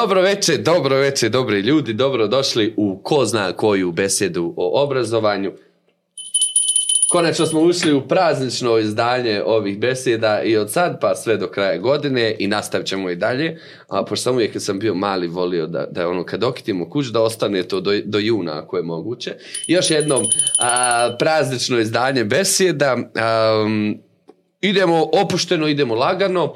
Dobro veče, dobro veče, dobri ljudi, dobro došli u ko zna koju besedu o obrazovanju. Konačno smo ušli u praznično izdanje ovih beseda i od sad pa sve do kraja godine i nastavit ćemo i dalje. A pošto sam uvijek kad sam bio mali volio da, da ono kad okitimo kuć da ostane to do, do juna ako je moguće. Još jednom a, praznično izdanje beseda. A, idemo opušteno, idemo lagano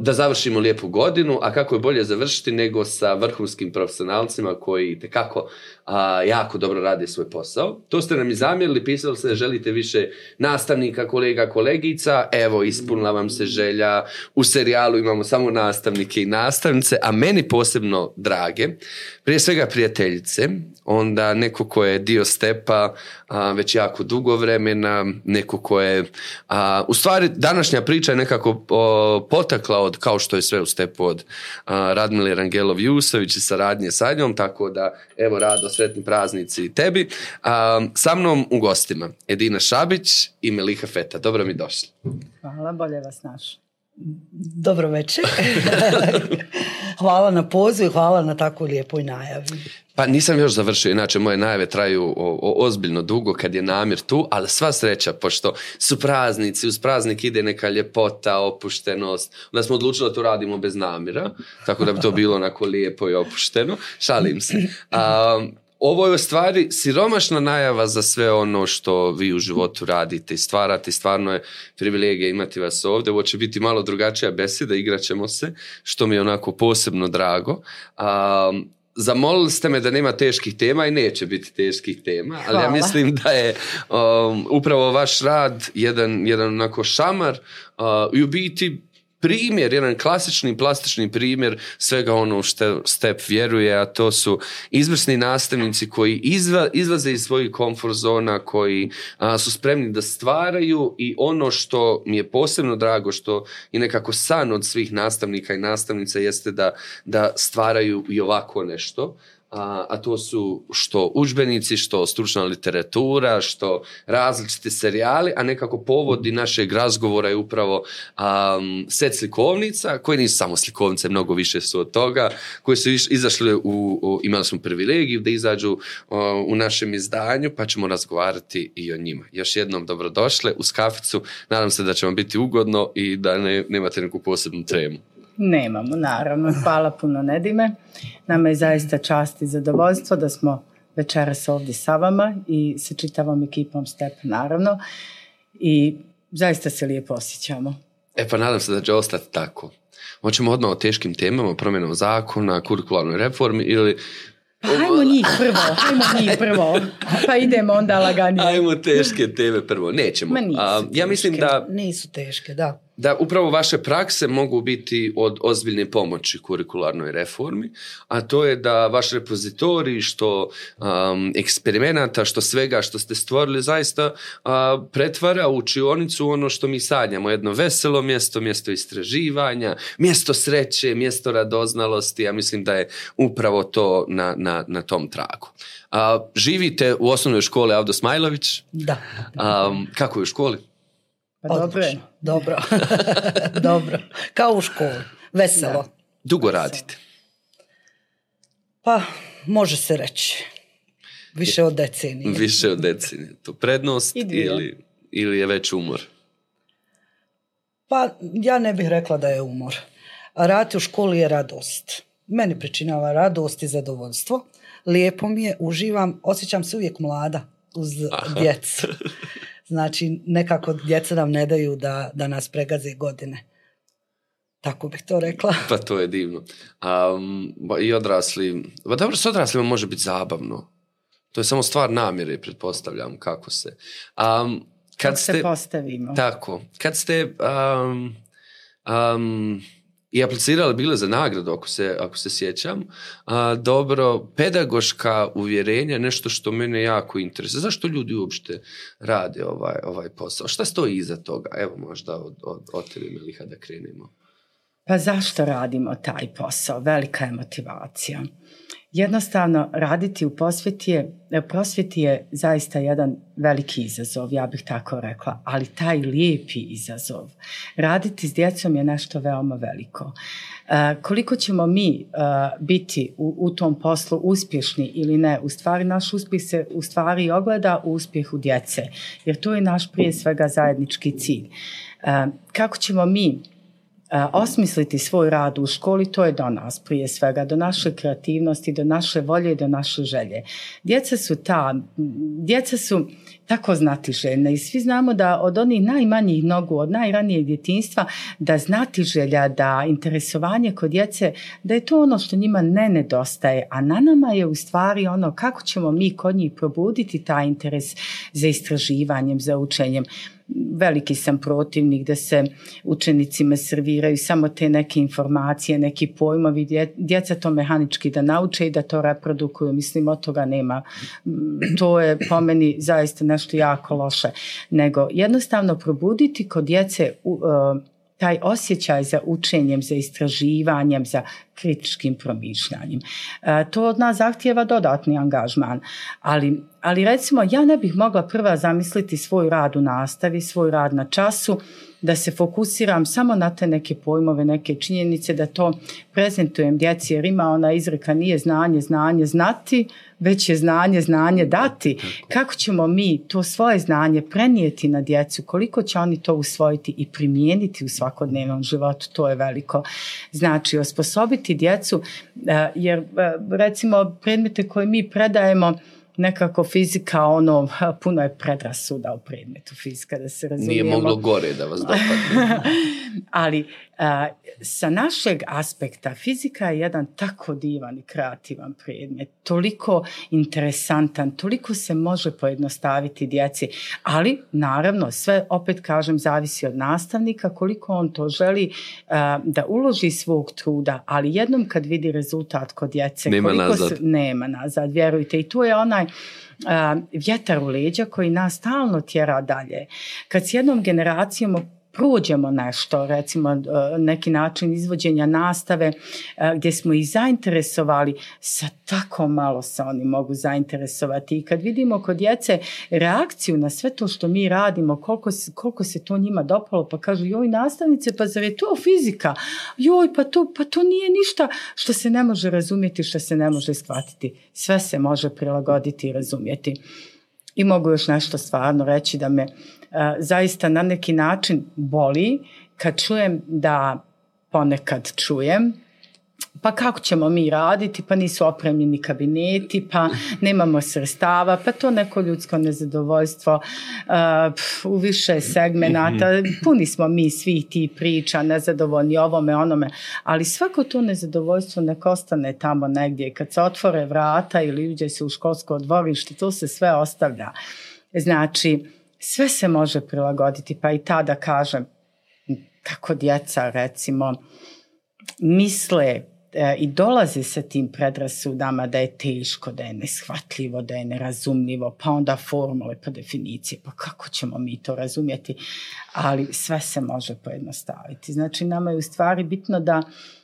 da završimo lijepu godinu, a kako je bolje završiti nego sa vrhunskim profesionalcima koji tekako a, jako dobro rade svoj posao. To ste nam i zamjerili, pisali ste da želite više nastavnika, kolega, kolegica. Evo, ispunila vam se želja. U serijalu imamo samo nastavnike i nastavnice, a meni posebno drage. Prije svega prijateljice, onda neko ko je dio stepa a, već jako dugo vremena, neko ko je... A, u stvari, današnja priča je nekako o, potakla od, kao što je sve u stepu od a, Radmile Rangelov Jusović i saradnje sa njom, tako da, evo, rado, sretni praznici tebi. A, sa mnom u gostima Edina Šabić i Meliha Feta. Dobro mi došli. Hvala, bolje vas naš. Dobro večer. hvala na pozivu i hvala na tako lijepoj najavi. Pa nisam još završio, inače moje najave traju o, o, ozbiljno dugo kad je namir tu, ali sva sreća, pošto su praznici, uz praznik ide neka ljepota, opuštenost, onda smo odlučili da to radimo bez namira, tako da bi to bilo onako lijepo i opušteno, šalim se. A, ovo je u stvari siromašna najava za sve ono što vi u životu radite i stvarate. Stvarno je privilegija imati vas ovdje. Ovo će biti malo drugačija beseda, igrat ćemo se, što mi je onako posebno drago. A, zamolili ste me da nema teških tema i neće biti teških tema, ali Hvala. ja mislim da je um, upravo vaš rad jedan, jedan onako šamar uh, i u biti primjer, jedan klasični plastični primjer svega ono što STEP vjeruje, a to su izvrsni nastavnici koji izva, izlaze iz svojih komfort zona, koji a, su spremni da stvaraju i ono što mi je posebno drago, što je nekako san od svih nastavnika i nastavnica jeste da, da stvaraju i ovako nešto a, a to su što učbenici, što stručna literatura, što različite serijali, a nekako povodi našeg razgovora je upravo um, set slikovnica, koje nisu samo slikovnice, mnogo više su od toga, koje su iš, izašle u, u, imali smo privilegiju da izađu uh, u našem izdanju, pa ćemo razgovarati i o njima. Još jednom dobrodošle u skaficu, nadam se da će vam biti ugodno i da ne, nemate neku posebnu tremu. Nemamo, naravno. Hvala puno Nedime. Nama je zaista čast i zadovoljstvo da smo večeras ovdje sa vama i sa čitavom ekipom Step, naravno. I zaista se lijepo osjećamo. E pa nadam se da će ostati tako. Hoćemo odmah o teškim temama, promjenom zakona, kurikularnoj reformi ili Pa hajmo njih prvo, hajmo njih prvo. Pa idemo onda laganije. Hajmo teške teme prvo. Nećemo. Ma nisu A, ja mislim da... Nisu teške, da. Da upravo vaše prakse mogu biti od ozbiljne pomoći kurikularnoj reformi, a to je da vaš repozitorij što um, eksperimenata, što svega što ste stvorili zaista uh, pretvara u učionicu ono što mi sanjamo. Jedno veselo mjesto, mjesto istraživanja, mjesto sreće, mjesto radoznalosti. Ja mislim da je upravo to na, na, na tom tragu. Uh, živite u osnovnoj školi Avdo Smajlović. Da. Um, kako je u školi? Pa dobro. Dobro. dobro. Kao u školi. Veselo. Da. Dugo radite? Pa, može se reći. Više od decenije. Više od decenije. To prednost ili, ili je već umor? Pa, ja ne bih rekla da je umor. Rati u školi je radost. Meni pričinava radost i zadovoljstvo. Lijepo mi je, uživam, osjećam se uvijek mlada uz Aha. djecu. Znači, nekako djeca nam ne daju da, da nas pregaze godine. Tako bih to rekla. Pa to je divno. Um, I odrasli, ba dobro, s odraslima može biti zabavno. To je samo stvar namjere, pretpostavljam, kako se. Um, Kad se postavimo. Tako, kad ste um, um, i aplicirali bile za nagradu, ako se, ako se sjećam, a, dobro, pedagoška uvjerenja, nešto što mene jako interesuje. Zašto ljudi uopšte rade ovaj, ovaj posao? Šta stoji iza toga? Evo možda od, od, od tebe, Meliha, da krenemo. Pa zašto radimo taj posao? Velika je motivacija. Jednostavno, raditi u posveti je, prosveti je zaista jedan veliki izazov, ja bih tako rekla, ali taj lijepi izazov. Raditi s djecom je nešto veoma veliko. E, koliko ćemo mi e, biti u, u tom poslu uspješni ili ne, u stvari naš uspjeh se u stvari ogleda u uspjehu djece, jer to je naš prije svega zajednički cilj. E, kako ćemo mi osmisliti svoj rad u školi, to je do nas prije svega, do naše kreativnosti, do naše volje i do naše želje. Djeca su ta, djeca su tako znati željne i svi znamo da od onih najmanjih nogu, od najranijeg djetinstva, da znati želja, da interesovanje kod djece, da je to ono što njima ne nedostaje, a na nama je u stvari ono kako ćemo mi kod njih probuditi taj interes za istraživanjem, za učenjem veliki sam protivnik da se učenicima serviraju samo te neke informacije, neki pojmovi, djeca to mehanički da nauče i da to reprodukuju. Mislim, od toga nema. Mm, to je po meni zaista nešto jako loše. Nego jednostavno probuditi kod djece uh, taj osjećaj za učenjem, za istraživanjem, za kritičkim promišljanjem. E, to od nas zahtjeva dodatni angažman, ali, ali recimo ja ne bih mogla prva zamisliti svoj rad u nastavi, svoj rad na času, da se fokusiram samo na te neke pojmove, neke činjenice, da to prezentujem djeci, jer ima ona izreka nije znanje, znanje znati, već je znanje, znanje dati. Kako ćemo mi to svoje znanje prenijeti na djecu, koliko će oni to usvojiti i primijeniti u svakodnevnom životu, to je veliko. Znači, osposobiti djecu, eh, jer eh, recimo predmete koje mi predajemo, nekako fizika, ono, puno je predrasuda u predmetu fizika, da se razumijemo. Nije moglo gore da vas dopadne. Ali sa našeg aspekta fizika je jedan tako divan i kreativan predmet, toliko interesantan, toliko se može pojednostaviti djeci, ali naravno sve opet kažem zavisi od nastavnika koliko on to želi a, da uloži svog truda, ali jednom kad vidi rezultat kod djece, nema koliko nazad. Su, nema nazad, vjerujte i tu je onaj a, vjetar u leđa koji nas stalno tjera dalje. Kad s jednom generacijom prođemo nešto, recimo e, neki način izvođenja nastave e, gdje smo ih zainteresovali, sa tako malo se oni mogu zainteresovati. I kad vidimo kod djece reakciju na sve to što mi radimo, koliko, koliko se to njima dopalo, pa kažu joj nastavnice, pa zar je to fizika? Joj, pa to, pa to nije ništa što se ne može razumjeti, što se ne može shvatiti. Sve se može prilagoditi i razumjeti. I mogu još nešto stvarno reći da me zaista na neki način boli kad čujem da ponekad čujem pa kako ćemo mi raditi, pa nisu opremljeni kabineti, pa nemamo srstava, pa to neko ljudsko nezadovoljstvo uh, u više segmenata, mhm. puni smo mi svih ti priča, nezadovoljni ovome, onome, ali svako to nezadovoljstvo nek ostane tamo negdje, kad se otvore vrata ili uđe se u školsko dvorište, to se sve ostavlja. Znači, sve se može prilagoditi, pa i tada kažem, kako djeca recimo misle e, i dolaze sa tim predrasudama da je teško, da je neshvatljivo, da je nerazumljivo, pa onda formule, pa definicije, pa kako ćemo mi to razumjeti, ali sve se može pojednostaviti. Znači, nama je u stvari bitno da uh,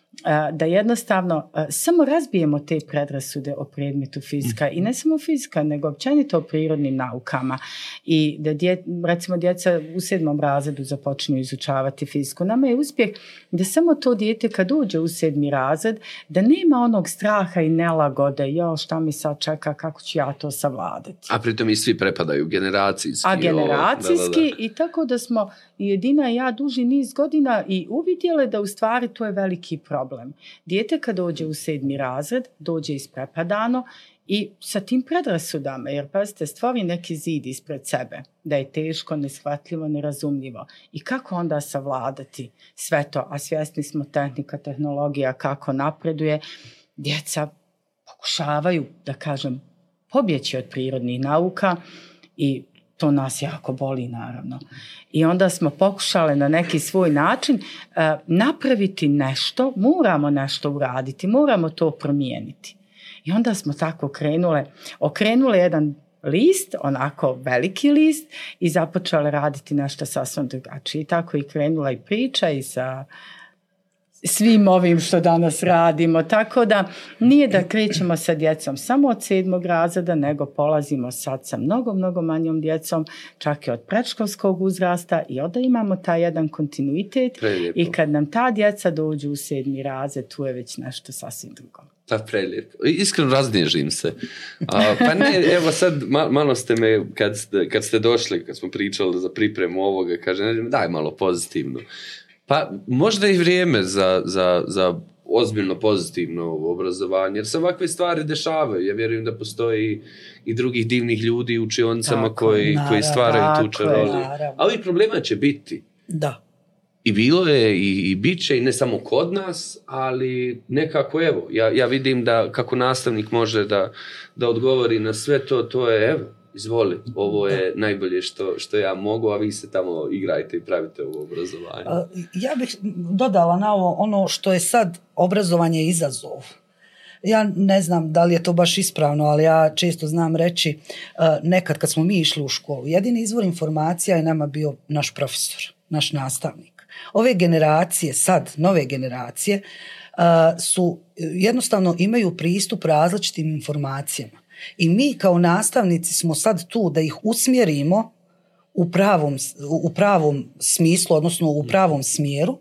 da jednostavno samo razbijemo te predrasude o predmetu fizika i ne samo fizika, nego općenito o prirodnim naukama i da dje, recimo djeca u sedmom razredu započinju izučavati fiziku. Nama je uspjeh da samo to dijete kad uđe u sedmi razred, da nema onog straha i nelagode, jo šta mi sad čeka, kako ću ja to savladati. A pritom i svi prepadaju generacijski. A generacijski o, da, da, da. i tako da smo jedina i ja duži niz godina i uvidjele da u stvari to je veliki problem. Dijete kad dođe u sedmi razred, dođe isprepadano i sa tim predrasudama, jer pazite, stvori neki zid ispred sebe, da je teško, neshvatljivo, nerazumljivo. I kako onda savladati sve to, a svjesni smo tehnika, tehnologija, kako napreduje, djeca pokušavaju, da kažem, pobjeći od prirodnih nauka i to nas jako boli naravno. I onda smo pokušale na neki svoj način e, napraviti nešto, moramo nešto uraditi, moramo to promijeniti. I onda smo tako krenule, okrenule jedan list, onako veliki list i započele raditi nešto sasvim drugačije. I tako i krenula i priča i sa svim ovim što danas radimo. Tako da nije da krećemo sa djecom samo od sedmog razreda, nego polazimo sad sa mnogo, mnogo manjom djecom, čak i od predškolskog uzrasta i onda imamo taj jedan kontinuitet Prelijepo. i kad nam ta djeca dođu u sedmi razred, tu je već nešto sasvim drugo. Pa prelijepo. Iskreno raznježim se. A, pa ne, evo sad ma, malo ste me, kad ste, kad ste došli, kad smo pričali za pripremu ovoga, kaže, daj malo pozitivno. Pa možda i vrijeme za, za, za ozbiljno pozitivno obrazovanje, jer se ovakve stvari dešavaju. Ja vjerujem da postoji i drugih divnih ljudi u učionicama Tako, koji, naravno, koji stvaraju tu tako je, čaroliju. naravno. A ovih problema će biti. Da. I bilo je i, i bit će i ne samo kod nas, ali nekako evo, ja, ja vidim da kako nastavnik može da, da odgovori na sve to, to je evo, izvoli, ovo je najbolje što, što ja mogu, a vi se tamo igrajte i pravite ovo obrazovanje. Ja bih dodala na ovo ono što je sad obrazovanje izazov. Ja ne znam da li je to baš ispravno, ali ja često znam reći a, nekad kad smo mi išli u školu, jedini izvor informacija je nama bio naš profesor, naš nastavnik. Ove generacije, sad nove generacije, a, su jednostavno imaju pristup različitim informacijama. I mi kao nastavnici smo sad tu da ih usmjerimo u pravom, u pravom smislu, odnosno u pravom smjeru,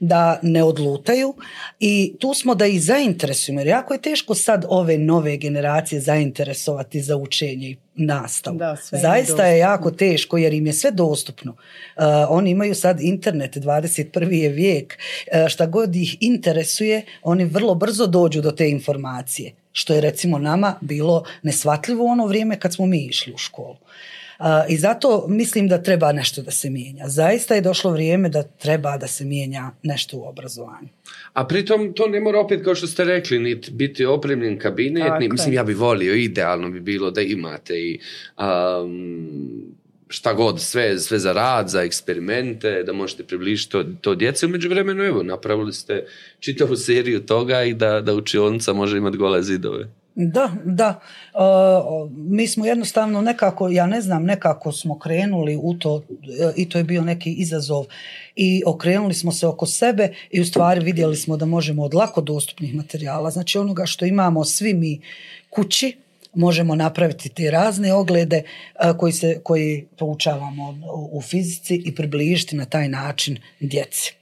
da ne odlutaju i tu smo da ih zainteresujemo. Jer jako je teško sad ove nove generacije zainteresovati za učenje i nastavu. Da, sve je Zaista je dostupno. jako teško jer im je sve dostupno. Uh, oni imaju sad internet, 21. je vijek. Uh, šta god ih interesuje, oni vrlo brzo dođu do te informacije. Što je recimo nama bilo nesvatljivo u ono vrijeme kad smo mi išli u školu. I zato mislim da treba nešto da se mijenja. Zaista je došlo vrijeme da treba da se mijenja nešto u obrazovanju. A pritom to ne mora opet, kao što ste rekli, niti biti opremljen kabinet, ni, mislim, ja bi volio, idealno bi bilo da imate i um, šta god, sve, sve za rad, za eksperimente, da možete približiti to, to djece. Umeđu vremenu, evo, napravili ste čitavu seriju toga i da, da učionica može imati gole zidove. Da, da. E, mi smo jednostavno nekako, ja ne znam, nekako smo krenuli u to e, i to je bio neki izazov i okrenuli smo se oko sebe i u stvari vidjeli smo da možemo od lako dostupnih materijala, znači onoga što imamo svi mi kući, možemo napraviti te razne oglede e, koji, se, koji poučavamo u, u fizici i približiti na taj način djeci.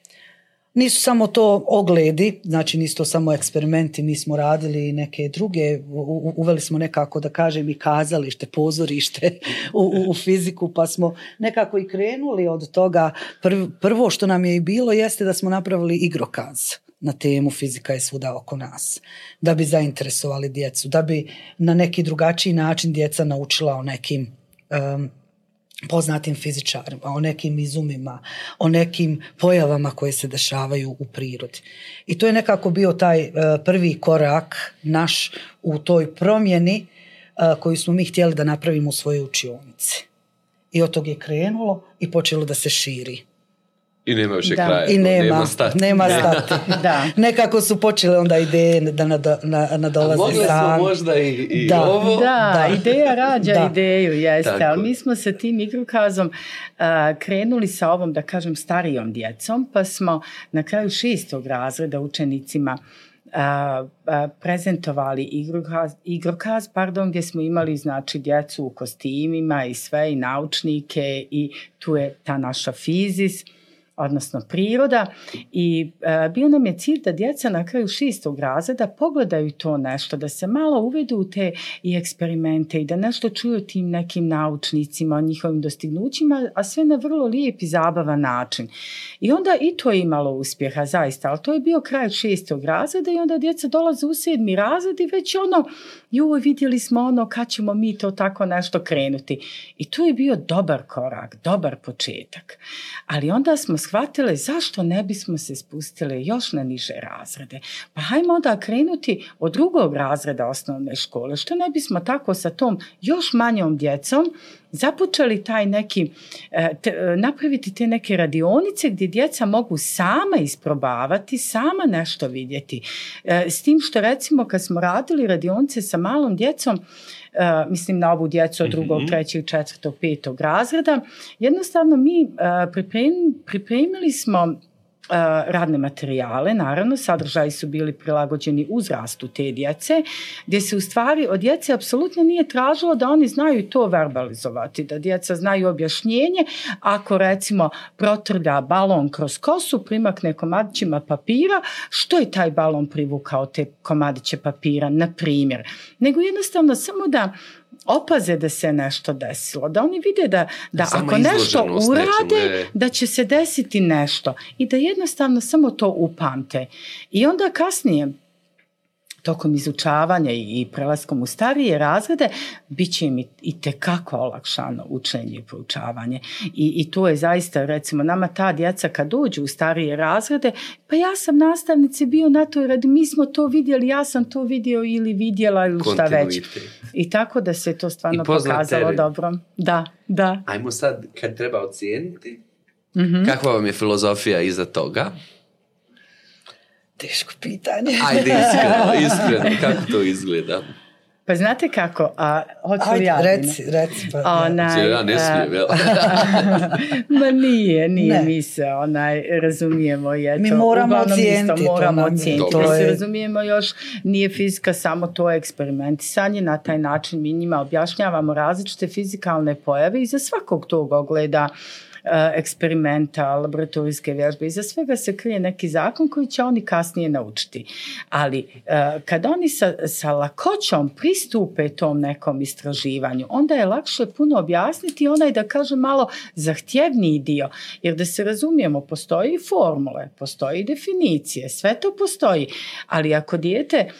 Nisu samo to ogledi, znači nisu to samo eksperimenti, mi smo radili i neke druge, u- uveli smo nekako da kažem i kazalište, pozorište u, u, u fiziku, pa smo nekako i krenuli od toga. Prv, prvo što nam je i bilo jeste da smo napravili igrokaz na temu fizika je svuda oko nas, da bi zainteresovali djecu, da bi na neki drugačiji način djeca naučila o nekim um, poznatim fizičarima, o nekim izumima, o nekim pojavama koje se dešavaju u prirodi. I to je nekako bio taj uh, prvi korak naš u toj promjeni uh, koju smo mi htjeli da napravimo u svojoj učionici. I od tog je krenulo i počelo da se širi. I nema više Da. kraja. I nema, stati. nema stati. Da. Nekako su počele onda ideje da nado, na, A nadolaze mogli smo možda i, i Da. ovo. Da, Da. ideja rađa Da. ideju, jeste, Tako ali mi smo sa tim igrokazom a, krenuli sa ovom, da kažem, starijom djecom, pa smo na kraju šestog razreda učenicima a, a, prezentovali igrokaz, igrokaz pardon, gdje smo imali znači djecu u kostimima i sve i naučnike i tu je ta naša fizis odnosno priroda i e, bio nam je cilj da djeca na kraju šestog razreda pogledaju to nešto, da se malo uvedu u te i eksperimente i da nešto čuju tim nekim naučnicima, o njihovim dostignućima, a sve na vrlo lijep i zabavan način. I onda i to je imalo uspjeha, zaista, ali to je bio kraj šestog razreda i onda djeca dolaze u sedmi razred i već ono, joj, vidjeli smo ono kad ćemo mi to tako nešto krenuti. I to je bio dobar korak, dobar početak. Ali onda smo shvatile zašto ne bismo se spustile još na niže razrede. Pa hajmo onda krenuti od drugog razreda osnovne škole. Što ne bismo tako sa tom još manjom djecom započeli taj neki, e, te, e, napraviti te neke radionice gdje djeca mogu sama isprobavati, sama nešto vidjeti. E, s tim što recimo kad smo radili radionice sa malom djecom, mislim na ovu djecu od drugog, Mhm. trećeg, četvrtog, petog razreda, jednostavno mi e, priprem, pripremili smo E, radne materijale, naravno, sadržaji su bili prilagođeni uzrastu te djece, gdje se u stvari od djece apsolutno nije tražilo da oni znaju to verbalizovati, da djeca znaju objašnjenje, ako recimo protrlja balon kroz kosu, primakne komadićima papira, što je taj balon privukao te komadiće papira, na primjer. Nego jednostavno samo da opaze da se nešto desilo, da oni vide da, da ako nešto urade, nečemu, da će se desiti nešto i da jednostavno samo to upamte. I onda kasnije, tokom izučavanja i prelaskom u starije razrede, bit će im i tekako olakšano učenje i proučavanje. I, I to je zaista, recimo, nama ta djeca kad dođu u starije razrede, pa ja sam nastavnici bio na to, radi mi smo to vidjeli, ja sam to vidio ili vidjela ili šta već. I tako da se to stvarno pokazalo teren. dobro. Da, da. Ajmo sad, kad treba ocijeniti, mm -hmm. kakva vam je filozofija iza toga? Teško pitanje. Ajde, iskreno, iskreno. Kako to izgleda? Pa znate kako, a hoću Ajde, ja? reci, reci. Pa, onaj, ja ne smijem, jel? Ma nije, nije ne. mi se onaj, razumijemo. Je mi moramo ocijeniti. Moramo ocijeniti. Da se razumijemo još, nije fizika samo to eksperimentisanje, na taj način mi njima objašnjavamo različite fizikalne pojave i za svakog tog ogleda Eh, E, eksperimenta, laboratorijske vježbe. Iza svega se krije neki zakon koji će oni kasnije naučiti. Ali e, kad oni sa, sa lakoćom pristupe tom nekom istraživanju, onda je lakše puno objasniti onaj, da kaže malo, zahtjevniji dio. Jer da se razumijemo, postoji formule, postoji definicije, sve to postoji. Ali ako dijete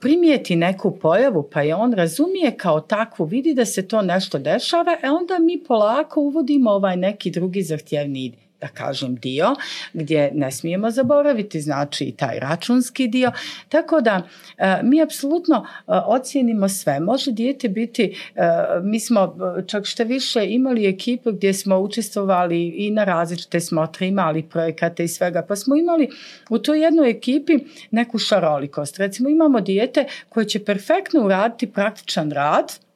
primijeti neku pojavu pa je on razumije kao takvu, vidi da se to nešto dešava, e onda mi polako uvodimo ovaj neki drugi zahtjevni da kažem dio gdje ne smijemo zaboraviti znači i taj računski dio. Tako da e, mi apsolutno e, ocijenimo sve. Može dijete biti e, mi smo čak što više imali ekipu gdje smo učestvovali i na različite smotre imali projekate i svega pa smo imali u toj jednoj ekipi neku šarolikost. Recimo imamo dijete koje će perfektno uraditi praktičan rad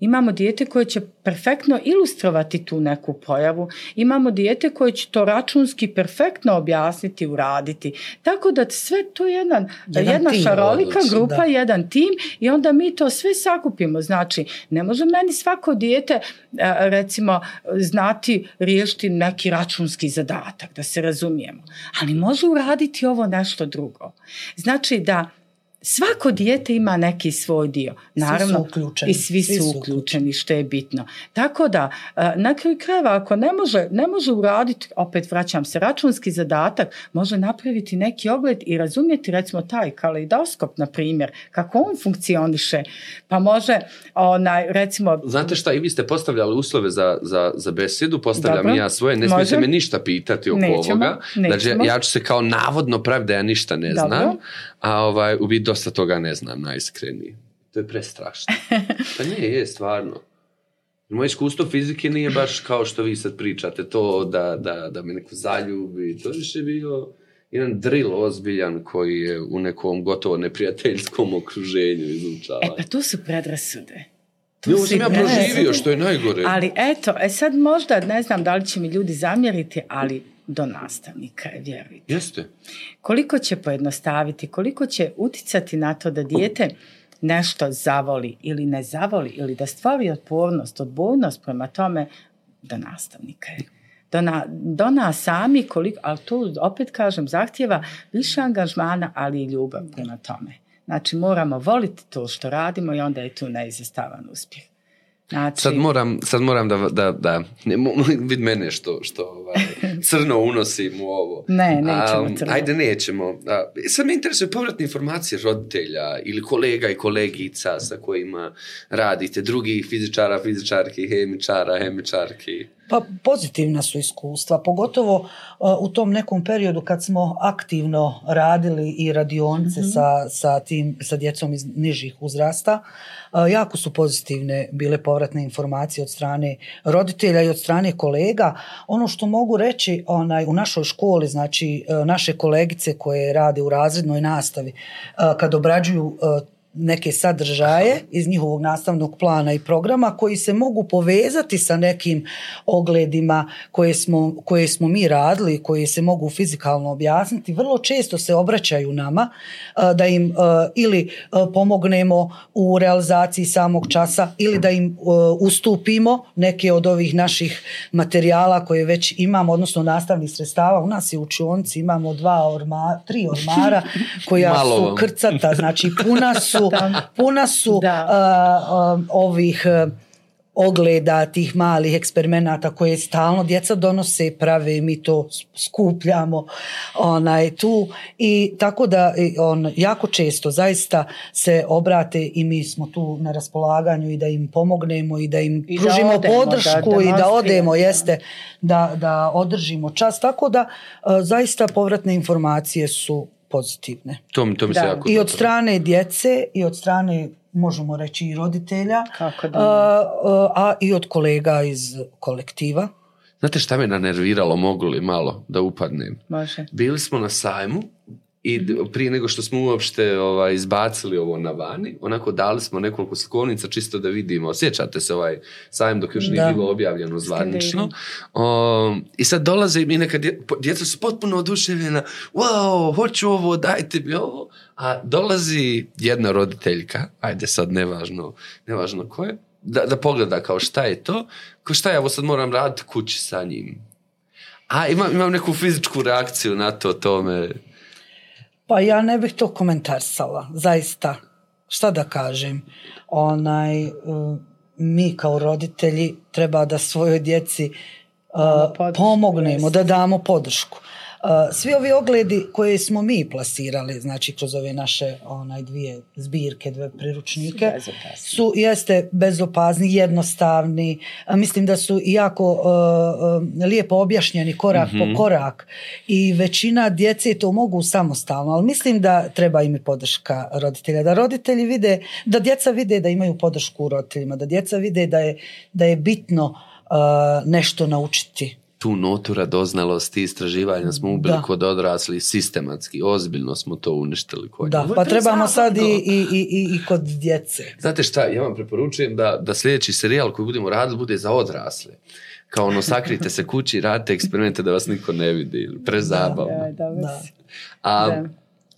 Imamo dijete koje će perfektno ilustrovati tu neku pojavu. Imamo dijete koje će to računski perfektno objasniti, uraditi. Tako da sve to je jedan, jedan jedna šarolika odlično, grupa, da. jedan tim i onda mi to sve sakupimo. Znači, ne može meni svako dijete recimo znati riješiti neki računski zadatak, da se razumijemo. Ali može uraditi ovo nešto drugo. Znači da svako dijete ima neki svoj dio. Naravno, svi su uključeni. I svi, svi su, uključeni, što je bitno. Tako da, e, na kraju krajeva, ako ne može, ne može uraditi, opet vraćam se, računski zadatak, može napraviti neki ogled i razumjeti, recimo, taj kaleidoskop, na primjer, kako on funkcioniše, pa može, onaj, recimo... Znate šta, i vi ste postavljali uslove za, za, za besedu, postavljam Dobro. ja svoje, ne smijete me ništa pitati oko nećemo, ovoga. Nećemo. Znači, ja ću se kao navodno pravi da ja ništa ne Dobro. znam, a ovaj, u biti dosta toga ne znam, najiskreniji. To je prestrašno. Pa nije, je, stvarno. Moje iskustvo fizike nije baš kao što vi sad pričate, to da, da, da me neko zaljubi. To je bio jedan drill ozbiljan koji je u nekom gotovo neprijateljskom okruženju izučavan. E pa tu su predrasude. Tu jo, sam ja proživio, što je najgore. Ali eto, e sad možda, ne znam da li će mi ljudi zamjeriti, ali do nastavnika je, vjerujte. Jeste. Koliko će pojednostaviti, koliko će uticati na to da dijete nešto zavoli ili ne zavoli ili da stvori otpornost, odbojnost prema tome do nastavnika je. Do, na, do nas sami, koliko, ali tu opet kažem, zahtjeva više angažmana, ali i ljubav prema tome. Znači moramo voliti to što radimo i onda je tu neizostavan uspjeh. Znači... Sad moram, sad moram da, da, da ne, vid mene što, što ovaj, crno unosim u ovo. Ne, nećemo um, crno. Ajde, nećemo. A, sad me interesuje povratne informacije roditelja ili kolega i kolegica sa kojima radite, drugih fizičara, fizičarki, hemičara, hemičarki. Pa pozitivna su iskustva, pogotovo uh, u tom nekom periodu kad smo aktivno radili i radionce mm -hmm. sa, sa, tim, sa djecom iz nižih uzrasta. Uh, jako su pozitivne bile povratne informacije od strane roditelja i od strane kolega. Ono što mogu reći onaj, u našoj školi, znači uh, naše kolegice koje rade u razrednoj nastavi, uh, kad obrađuju uh, neke sadržaje iz njihovog nastavnog plana i programa koji se mogu povezati sa nekim ogledima koje smo, koje smo mi radili, koje se mogu fizikalno objasniti. Vrlo često se obraćaju nama a, da im a, ili a, pomognemo u realizaciji samog časa ili da im ustupimo neke od ovih naših materijala koje već imamo, odnosno nastavnih sredstava. U nas je u učionci imamo dva orma, tri ormara koja Malo su krcata, znači puna su, puna su Da. a, a, ovih a, ogleda tih malih eksperimenata koje stalno djeca donose i prave i mi to skupljamo onaj tu. I tako da on jako često zaista se obrate i mi smo tu na raspolaganju i da im pomognemo i da im I da pružimo odemo, da podršku i da odemo jeste da, da održimo čas. Tako da zaista povratne informacije su pozitivne To mi, to mi se Da. jako i od strane djece i od strane možemo reći i roditelja Kako da a, a i od kolega iz kolektiva Znate šta me nanerviralo, mogu li malo da upadnem? Može. Bili smo na sajmu i prije nego što smo uopšte ovaj, izbacili ovo na vani, onako dali smo nekoliko sklonnica čisto da vidimo. Sjećate se ovaj sajam dok još nije bilo objavljeno zvanično. Um, I sad dolaze i neka dje, djeca su potpuno oduševljena. Wow, hoću ovo, dajte mi ovo. A dolazi jedna roditeljka, ajde sad nevažno, nevažno ko je, da, da pogleda kao šta je to, kao šta ja ovo sad moram raditi kući sa njim. A imam, imam neku fizičku reakciju na to, to me... pa ja ne bih to komentarsala zaista. Šta da kažem? Onaj uh, mi kao roditelji treba da svojoj djeci uh, pomognemo da damo podršku svi ovi ogledi koje smo mi plasirali, znači kroz ove naše onaj dvije zbirke, dve priručnike, su jeste bezopazni, jednostavni, a mislim da su i jako uh, lijepo objašnjeni korak po korak. I većina djece to mogu samostalno, ali mislim da treba im i podrška roditelja, da roditelji vide, da djeca vide da imaju podršku u roditeljima, da djeca vide da je, da je bitno uh, nešto naučiti. Tu notu radoznalosti i istraživanja smo ubili Da. kod odrasli sistematski, ozbiljno smo to uništili kod Da, njih. pa trebamo sad i, i, i, i, kod djece. Znate šta, ja vam preporučujem da, da sljedeći serijal koji budemo radili bude za odrasle. Kao ono, sakrite se kući, radite eksperimente da vas niko ne vidi. Prezabavno. Da, Da. si. A, Da.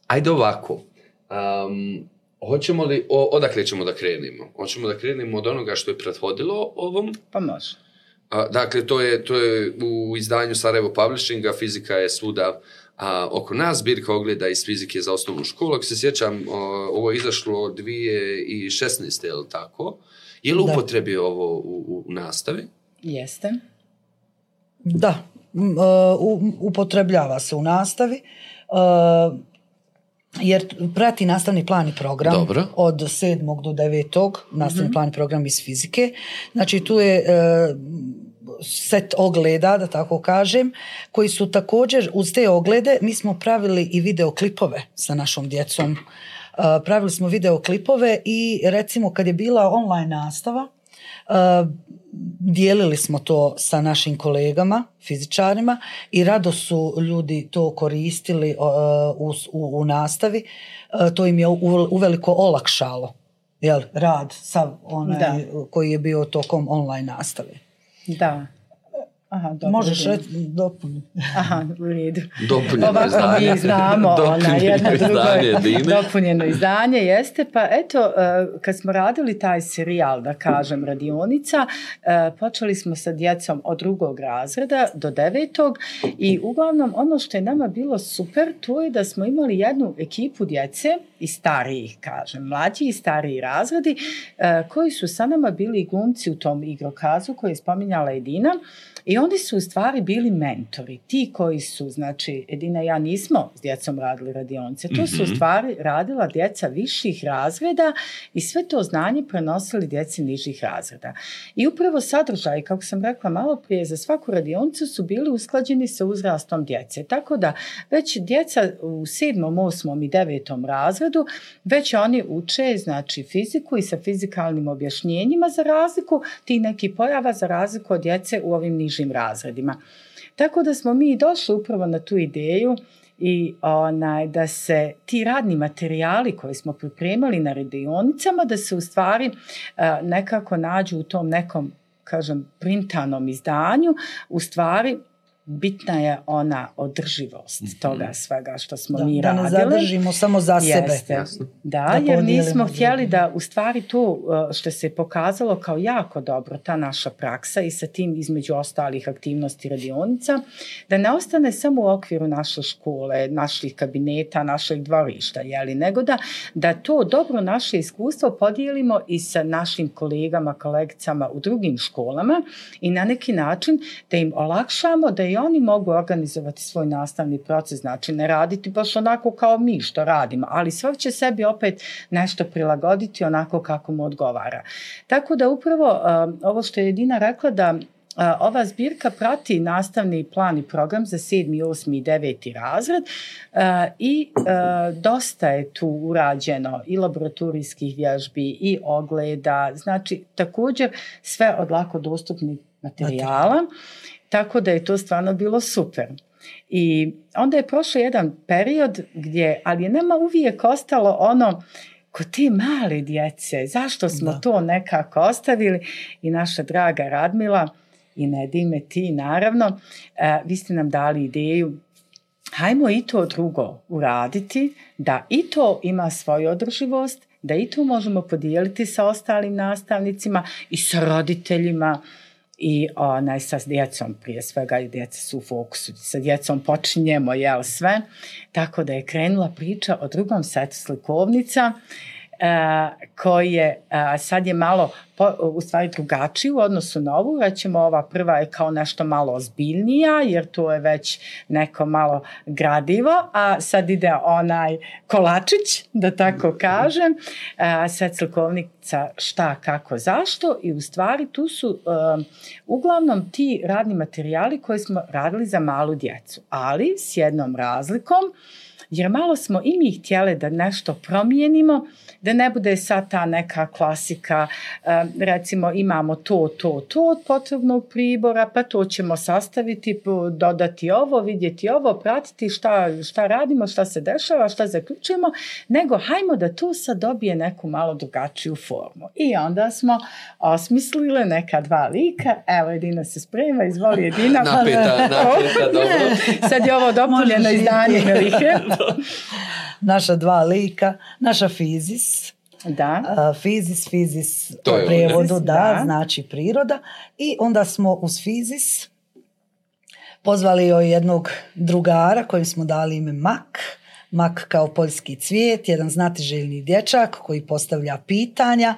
Ajde ovako. Um, hoćemo li, o, odakle ćemo da krenemo? Hoćemo da krenemo od onoga što je prethodilo ovom? Pa može. A, dakle, to je, to je u izdanju Sarajevo Publishinga, fizika je svuda a, oko nas, zbirka ogleda iz fizike za osnovnu školu. Ako se sjećam, o, ovo je izašlo 2016. je li tako? Je li upotrebi ovo u, u nastavi? Jeste. Da, e, u- upotrebljava se u nastavi. e, jer prati nastavni plan i program Dobro. od 7. do 9. nastavni plan i program iz fizike. Znači tu je e, set ogleda, da tako kažem, koji su također uz te oglede, mi smo pravili i videoklipove sa našom djecom. E, pravili smo videoklipove i recimo kad je bila online nastava, e, dijelili smo to sa našim kolegama, fizičarima i rado su ljudi to koristili e, u, u, u nastavi. To im je uveliko olakšalo jel, rad sav onaj Da. koji je bio tokom online nastave. Da. Aha, dobro. Možeš reći dopuniti. Aha, u redu. Dopunjeno Ovako izdanje. mi znamo ona Dopunjeno drugo izdanje, Dine. dopunjeno izdanje jeste pa eto eh, kad smo radili taj serijal da kažem radionica eh, počeli smo sa djecom od drugog razreda do devetog i uglavnom ono što je nama bilo super to je da smo imali jednu ekipu djece i starijih kažem mlađi i stariji razredi eh, koji su sa nama bili glumci u tom igrokazu koji je spominjala Edina i oni su u stvari bili mentori, ti koji su, znači, Edina i ja nismo s djecom radili radionice, to su u stvari radila djeca viših razreda i sve to znanje prenosili djeci nižih razreda. I upravo sadržaj, kako sam rekla malo prije, za svaku radionicu su bili usklađeni sa uzrastom djece. Tako da već djeca u sedmom, osmom i devetom razredu, već oni uče, znači, fiziku i sa fizikalnim objašnjenjima za razliku tih nekih pojava za razliku od djece u ovim nižim razredima. Tako da smo mi došli upravo na tu ideju i onaj, da se ti radni materijali koje smo pripremali na radionicama, da se u stvari e, nekako nađu u tom nekom kažem, printanom izdanju, u stvari bitna je ona održivost mm -hmm. toga svega što smo da, mi da radili. Da ne zadržimo samo za Jeste. sebe. Jasno. Da, Da jer nismo htjeli da u stvari to uh, što se pokazalo kao jako dobro, ta naša praksa i sa tim između ostalih aktivnosti radionica, da ne ostane samo u okviru naše škole, naših kabineta, našeg dvorišta, jeli, nego da, da to dobro naše iskustvo podijelimo i sa našim kolegama, kolegicama u drugim školama i na neki način da im olakšamo da i oni mogu organizovati svoj nastavni proces, znači ne raditi baš onako kao mi što radimo, ali svak će sebi opet nešto prilagoditi onako kako mu odgovara. Tako da upravo e, ovo što je Edina rekla da e, ova zbirka prati nastavni plan i program za 7., 8. i 9. razred e, i dosta je tu urađeno i laboratorijskih vježbi i ogleda, znači također sve od lako dostupnih materijala, tako da je to stvarno bilo super. I onda je prošao jedan period gdje, ali je nama uvijek ostalo ono, kod te male djece, zašto smo Da. to nekako ostavili i naša draga Radmila i Nedime ti naravno, e, vi ste nam dali ideju hajmo i to drugo uraditi, da i to ima svoju održivost, da i to možemo podijeliti sa ostalim nastavnicima i sa roditeljima i onaj, sa djecom prije svega i djeca su u fokusu. Sa djecom počinjemo jel, sve, tako da je krenula priča o drugom setu slikovnica uh, koji je, uh, sad je malo po, u stvari drugačiji u odnosu na ovu, rećemo ova prva je kao nešto malo ozbiljnija, jer to je već neko malo gradivo, a sad ide onaj kolačić, da tako kažem, uh, set slikovnica šta, kako, zašto? I u stvari tu su uglavnom ti radni materijali koje smo radili za malu djecu, ali s jednom razlikom, jer malo smo i mi htjeli da nešto promijenimo, da ne bude sad ta neka klasika, um, recimo imamo to, to, to od potrebnog pribora, pa to ćemo sastaviti, dodati ovo, vidjeti ovo, pratiti šta, šta radimo, šta se dešava, šta zaključujemo, nego hajmo da to sad dobije neku malo drugačiju formu. I onda smo osmislile neka dva lika, evo Edina se sprema, izvoli Edina. Napeta, napeta, dobro. Sad je ovo dopunjeno izdanje. Naša dva lika, naša fizis, Da. a, fizis, fizis To je u prijevodu, da, Da. znači priroda. I onda smo uz fizis pozvali joj jednog drugara kojem smo dali ime Mak. Mak kao poljski cvijet, jedan znatiželjni dječak koji postavlja pitanja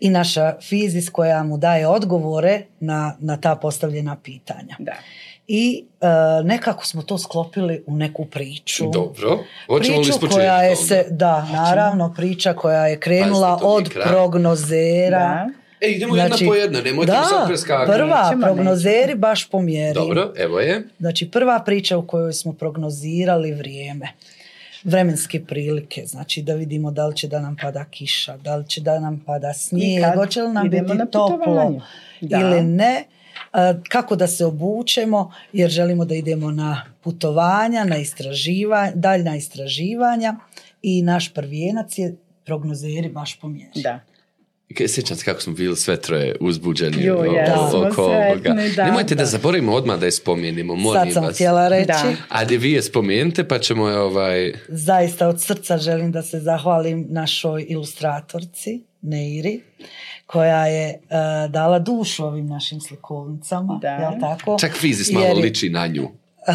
i naša fizis koja mu daje odgovore na, na ta postavljena pitanja. Da. I e, nekako smo to sklopili u neku priču. Dobro. Hoćemo li Priču ispočetka koja je se, da, naravno, priča koja je krenula Pazite, od kraj. prognozera. Da. E, idemo jedna po jedna, nemojte mi da, sad preskakati. prva, Nećemo, prognozeri baš po mjeri. Dobro, evo je. Znači, prva priča u kojoj smo prognozirali vrijeme vremenske prilike, znači da vidimo da li će da nam pada kiša, da li će da nam pada snijeg, hoće li nam biti na toplo. Da. ili ne, kako da se obučemo jer želimo da idemo na putovanja, na istraživanja, daljna istraživanja i naš prvijenac je prognozeri baš po mjeri. Da. Sjećam se kako smo bili sve troje uzbuđeni Jo, o- jesmo oko ovoga. da, Nemojte da, da. zaboravimo odmah da je spomenimo, molim Sad sam vas. htjela reći. Da. Ajde vi je spomenite pa ćemo je ovaj... Zaista od srca želim da se zahvalim našoj ilustratorci Neiri koja je e, dala dušu ovim našim slikovnicama, Da. jel tako? Čak fizis malo Jer je- liči na nju.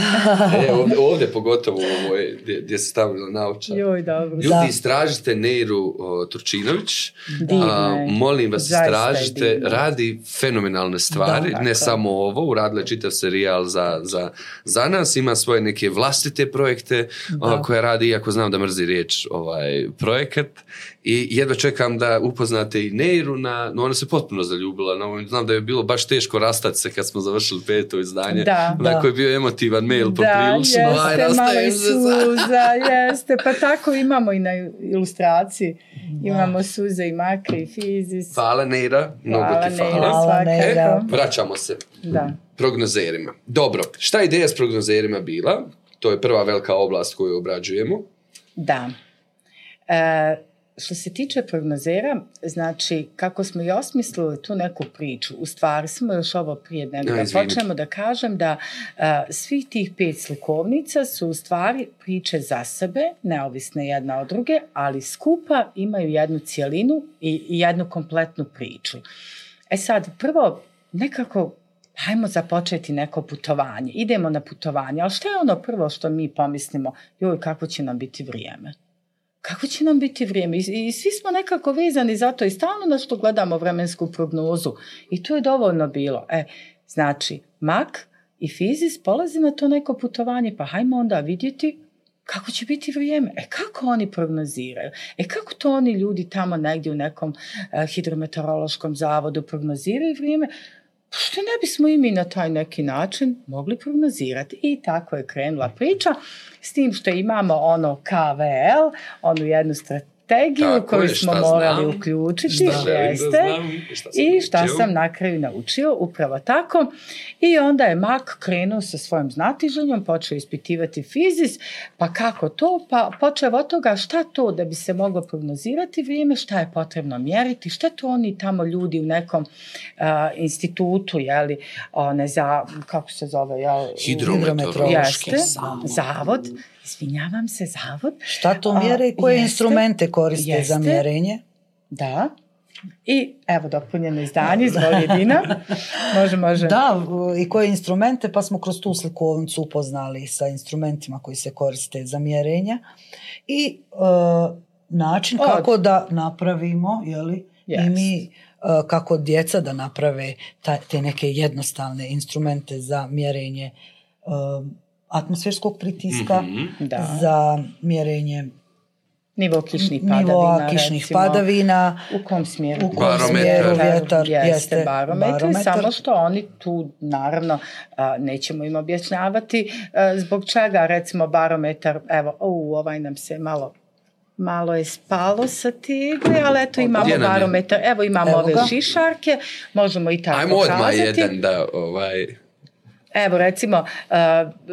e, ovdje, ovdje pogotovo ovo je gdje, gdje se stavila naočar. Joj, dobro. Ljudi, Da. istražite Neiru o, Turčinović. Divna je. molim vas, Zaista istražite. Radi fenomenalne stvari. Da. ne samo ovo, uradila je čitav serijal za, za, za nas. Ima svoje neke vlastite projekte Da. koje radi, iako znam da mrzi riječ ovaj, projekat. I jedva čekam da upoznate i Neiru. Na, no ona se potpuno zaljubila. Na ovom. znam da je bilo baš teško rastati se kad smo završili peto izdanje. Da. Onako Da. je bio emotivan mail Da, poprilično. Aj, jeste, malo rastajem i suza, jeste, pa tako imamo i na ilustraciji. Imamo suze i makre i fizis. Hvala Neira, mnogo Hvala, ti Neira, hvala. Hvala, Neira. svakako. Vraćamo se Da. prognozerima. Dobro, šta je ideja s prognozerima bila? To je prva velika oblast koju obrađujemo. Da. E, što se tiče prognozera, znači, kako smo i osmislili tu neku priču, u stvari smo još ovo prije nego da počnemo da kažem da a, svih tih pet slikovnica su u stvari priče za sebe, neovisne jedna od druge, ali skupa imaju jednu cijelinu i, i jednu kompletnu priču. E sad, prvo, nekako hajmo započeti neko putovanje. Idemo na putovanje, ali šta je ono prvo što mi pomislimo? Joj, kako će nam biti vrijeme? Kako će nam biti vrijeme? I, I svi smo nekako vezani za to i stalno na što gledamo vremensku prognozu. I to je dovoljno bilo. E, znači, mak i fizis polazi na to neko putovanje, pa hajmo onda vidjeti kako će biti vrijeme. E kako oni prognoziraju? E kako to oni ljudi tamo negdje u nekom e, hidrometeorološkom zavodu prognoziraju vrijeme? Što ne bismo i mi na taj neki način mogli prognozirati? I tako je krenula priča, s tim što imamo ono KVL, onu jednu strategiju Tako koju je, smo morali znam, uključiti. šta želim da jeste. znam i šta sam I šta naučio. sam na kraju naučio, upravo tako. I onda je Mak krenuo sa svojim znatiženjom, počeo ispitivati fizis, pa kako to? Pa počeo od toga šta to da bi se moglo prognozirati vrijeme, šta je potrebno mjeriti, šta to oni tamo ljudi u nekom a, institutu, jeli, one za, kako se zove, jel? Hidrometeorološki Jeste, zavod. zavod, izvinjavam se, zavod, Šta to mjere i koje jeste, instrumente koriste jeste. za mjerenje? da. I evo dopunjeno izdanje, izvoli Dina. Može, može. Da, i koje instrumente, pa smo kroz tu slikovnicu upoznali sa instrumentima koji se koriste za mjerenja i e, način Od. kako da napravimo, jeli, i Jest. mi e, kako djeca da naprave ta, te neke jednostavne instrumente za mjerenje e, atmosferskog pritiska, Mhm. Da. za mjerenje Nivo kišnih padavina, nivoa kišnih recimo. padavina, U kom smjeru? U kom Barometar. smjeru vjetar jeste, jeste barometar, barometar. samo što oni tu, naravno, a, nećemo im objašnjavati a, zbog čega, recimo, barometar, evo, u, ovaj nam se malo malo je spalo sa tegle, ali eto imamo barometar, evo imamo Evo ove šišarke, možemo i tako Ajmo odmah kazati. jedan da, ovaj, Evo recimo, uh,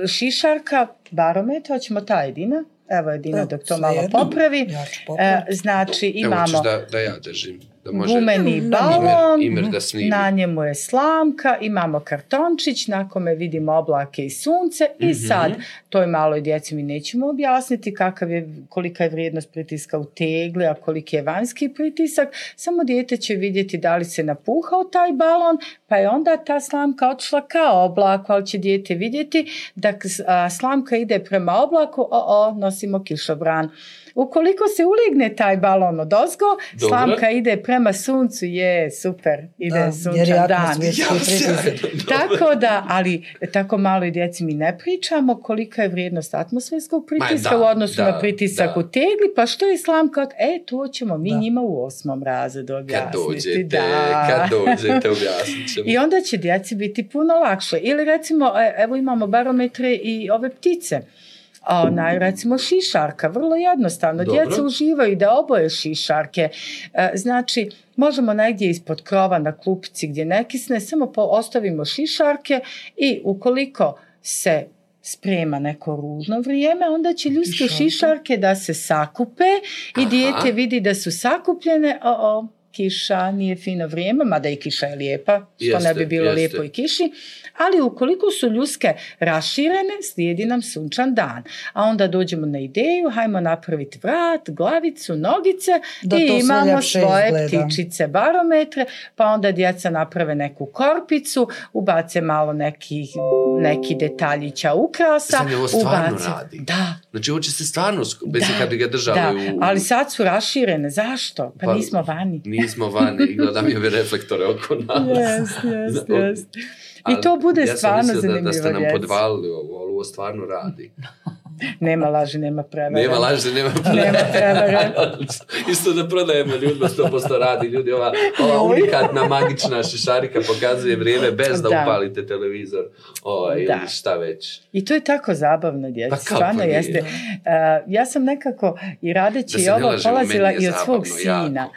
šišarka, barometar, hoćemo ta jedina, evo jedina Evo, dok to malo popravi. Ja ću popraviti. E, znači evo imamo ćeš da, da ja držim. Da može gumeni Mm, balon, Imer, Imer da snimi. na njemu je slamka, imamo kartončić, na kome vidimo oblake i sunce i Mhm. sad toj maloj djeci mi nećemo objasniti kakav je, kolika je vrijednost pritiska u tegli, a koliki je vanjski pritisak, samo dijete će vidjeti da li se napuhao taj balon, pa je onda ta slamka otišla kao oblak, ali će dijete vidjeti da slamka ide prema oblaku, o, o, nosimo kišobran. Ukoliko se uligne taj balon od ozgo, Dobro. slamka ide prema suncu, je, super, ide Da, sunčan dan. Ja, Tako da, ali tako maloj djeci mi ne pričamo kolika je vrijednost atmosferskog pritiska da, u odnosu da, na pritisak da. u tegli, pa što je slamka? E, to ćemo mi Da. njima u osmom razredu Kad objasniti. dođete, da. kad dođete, objasnit ćemo. I onda će djeci biti puno lakše. Ili recimo, e, evo imamo barometre i ove ptice. Onaj, recimo šišarka, vrlo jednostavno. Dobro. Djeca uživaju da oboje šišarke. E, znači, možemo negdje ispod krova na klupici gdje ne kisne, samo po, ostavimo šišarke i ukoliko se sprema neko ružno vrijeme, onda će ljudske Šišarke. šišarke da se sakupe i Aha. dijete vidi da su sakupljene, o, o, kiša, nije fino vrijeme, mada i kiša je lijepa, što ne Jeste, bi bilo jeste. lijepo i kiši, ali ukoliko su ljuske raširene, slijedi nam sunčan dan. A onda dođemo na ideju, hajmo napraviti vrat, glavicu, nogice Da i imamo svoje izgleda. ptičice barometre, pa onda djeca naprave neku korpicu, ubace malo nekih, neki detaljića ukrasa. Sad ovo stvarno ubace- radi. Da, Znači, ovo će se stvarno, mislim, Da, kad bi ga držali da, u... ali sad su raširene. Zašto? Pa, Pa- nismo vani. Nismo vani i gledam i ove reflektore oko nas. Jest, jest, Da, jest. I to bude ja stvarno mislio zanimljivo. Da, da ste nam podvalili ovo, ali ovo stvarno radi. Nema laži, nema prevare. Nema laži, nema Nema prevare. Isto da prodajemo ljudima 100% radi. Ljudi, ova, ova unikatna magična šišarika pokazuje vrijeme bez da, Da. upalite televizor ovaj, Da. ili šta već. I to je tako zabavno, djeci. Pa Stvarno nije? jeste. Uh, ja sam nekako i radeći i ovo polazila i od svog zabavno, jako.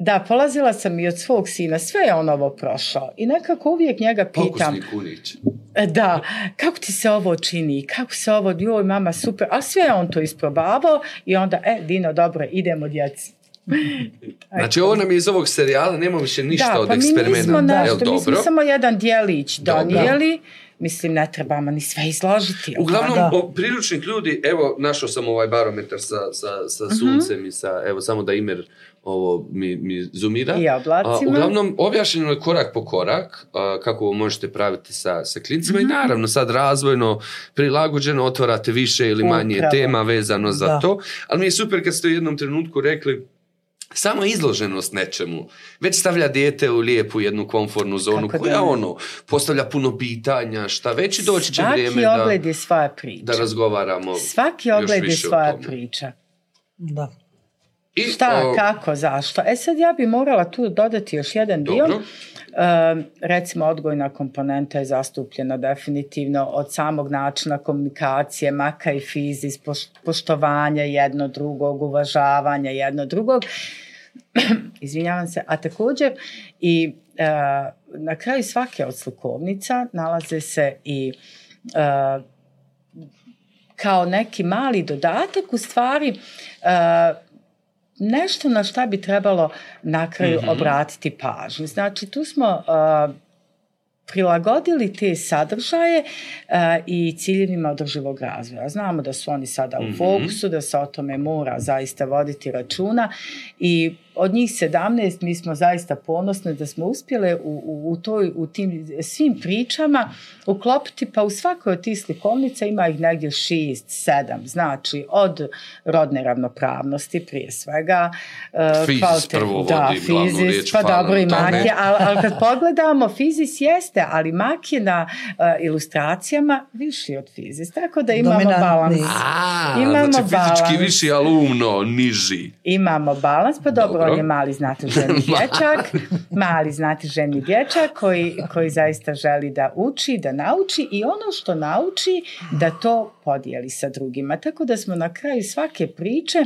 Da, polazila sam i od svog sina, sve je on ovo prošao i nekako uvijek njega pitam, Pokusni kunić. E, da, kako ti se ovo čini, kako se ovo, joj mama super, a sve je on to isprobavao i onda, e, Dino, dobro, idemo djeci. Znači ovo nam je iz ovog serijala, nema više ništa da, od pa mi eksperimenta. nismo Jel nešto, mi smo samo jedan dijelić Dobro. Mislim, ne trebamo ni sve izložiti. Uglavnom, Da. o, priručnik ljudi, evo, našao sam ovaj barometar sa, sa, sa Mhm. suncem i sa, evo, samo da Imer ovo mi, mi zoomira. I oblacima. A, uglavnom, objašnjeno je korak po korak a, kako ovo možete praviti sa, sa klincima Mhm. i naravno sad razvojno prilagođeno otvarate više ili manje Upravo. tema vezano za Da. to. Ali mi je super kad ste u jednom trenutku rekli samo izloženost nečemu već stavlja dijete u lijepu jednu komfortnu zonu Kako koja da ono postavlja puno pitanja šta već i doći će Svaki vrijeme da, ogled je svoja priča. da razgovaramo Svaki ogled je svoja priča. Da. I, Šta, o, kako, zašto? E sad ja bi morala tu dodati još jedan dio. Dobro. E, recimo odgojna komponenta je zastupljena definitivno od samog načina komunikacije, maka i fizis, poš- poštovanja jedno drugog, uvažavanja jedno drugog. Izvinjavam se. A također i e, na kraju svake od slikovnica nalaze se i e, kao neki mali dodatak u stvari e, nešto na šta bi trebalo na kraju Mhm. obratiti pažnju. Znači tu smo uh, prilagodili te sadržaje uh, i ciljevima održivog razvoja. Znamo da su oni sada u Mhm. fokusu, da se o tome mora zaista voditi računa i od njih 17 mi smo zaista ponosni da smo uspjele u, u, u, toj, u tim svim pričama uklopiti, pa u svakoj od tih slikovnica ima ih negdje šest, sedam, znači od rodne ravnopravnosti prije svega. uh, Fizis kvalite- prvo da, vodi glavnu fizis, riječ, pa dobro i na tome. mak je, ali, ali kad pogledamo, fizis jeste, ali mak je na uh, ilustracijama viši od fizis, tako da imamo Dominantni. balans. A, Imamo znači fizički balans. viši, ali umno niži. Imamo balans, pa dobro, Dobro. On je mali znatiželjni dječak, mali znatiželjni dječak koji, koji zaista želi da uči, da nauči i ono što nauči da to podijeli sa drugima. Tako da smo na kraju svake priče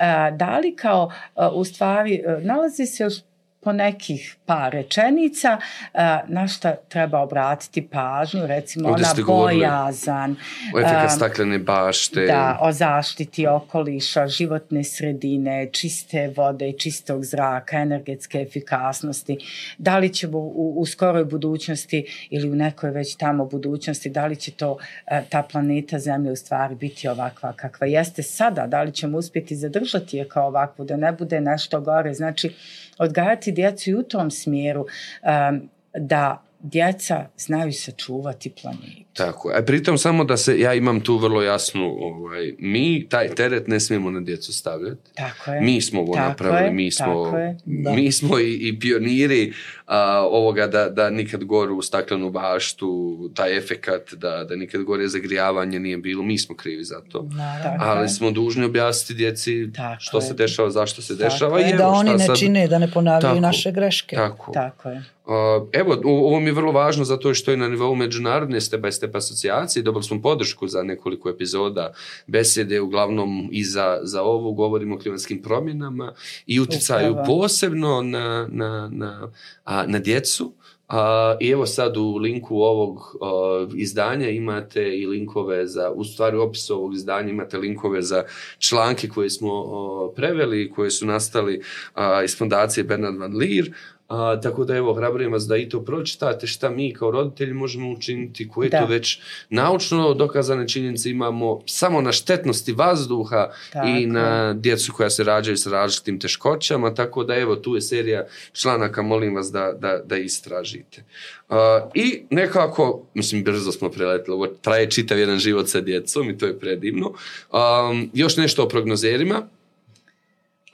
a, dali kao, a, u stvari, a, nalazi se još po nekih par rečenica a, na šta treba obratiti pažnju, recimo Ovdje ona bojazan, O efekat a, staklene bašte. da, o zaštiti okoliša, životne sredine, čiste vode i čistog zraka, energetske efikasnosti. Da li ćemo u, u skoroj budućnosti ili u nekoj već tamo budućnosti, da li će to e, ta planeta Zemlja u stvari biti ovakva kakva jeste sada, da li ćemo uspjeti zadržati je kao ovakvu, da ne bude nešto gore. Znači, odgajati djecu i u tom smjeru em, da djeca znaju sačuvati planetu. Tako, a pritom samo da se, ja imam tu vrlo jasnu, ovaj, mi taj teret ne smijemo na djecu stavljati. Tako je. Mi smo ovo Tako napravili, je, mi smo, mi smo i, i pioniri a, ovoga da, da nikad gore u staklenu baštu, taj efekat, da, da nikad gore zagrijavanje nije bilo, mi smo krivi za to. Naravno. Ali smo dužni objasniti djeci Tako što je. se dešava, zašto se Tako dešava. je. i da evo oni ne sad- čine, da ne ponavljaju Tako. naše greške. Tako. Tako je. Uh, evo, ovo mi je vrlo važno zato što je na nivou međunarodne step by step asocijacije dobili smo podršku za nekoliko epizoda besede, uglavnom i za, za ovo govorimo o klimatskim promjenama i Upravo. posebno na, na, na, a, na djecu. A, I evo sad u linku ovog a, izdanja imate i linkove za, u stvari u opisu ovog izdanja imate linkove za članke koje smo a, preveli, koje su nastali a, iz fondacije Bernard Van Leer, A, tako da evo, hrabrujem vas da i to pročitate šta mi kao roditelji možemo učiniti, koje Da. to već naučno dokazane činjenice imamo samo na štetnosti vazduha Tako i na djecu koja se rađaju sa različitim teškoćama, tako da evo, tu je serija članaka, molim vas da, da, da istražite. Uh, I nekako, mislim, brzo smo preletili, ovo traje čitav jedan život sa djecom i to je predivno. Um, još nešto o prognozerima.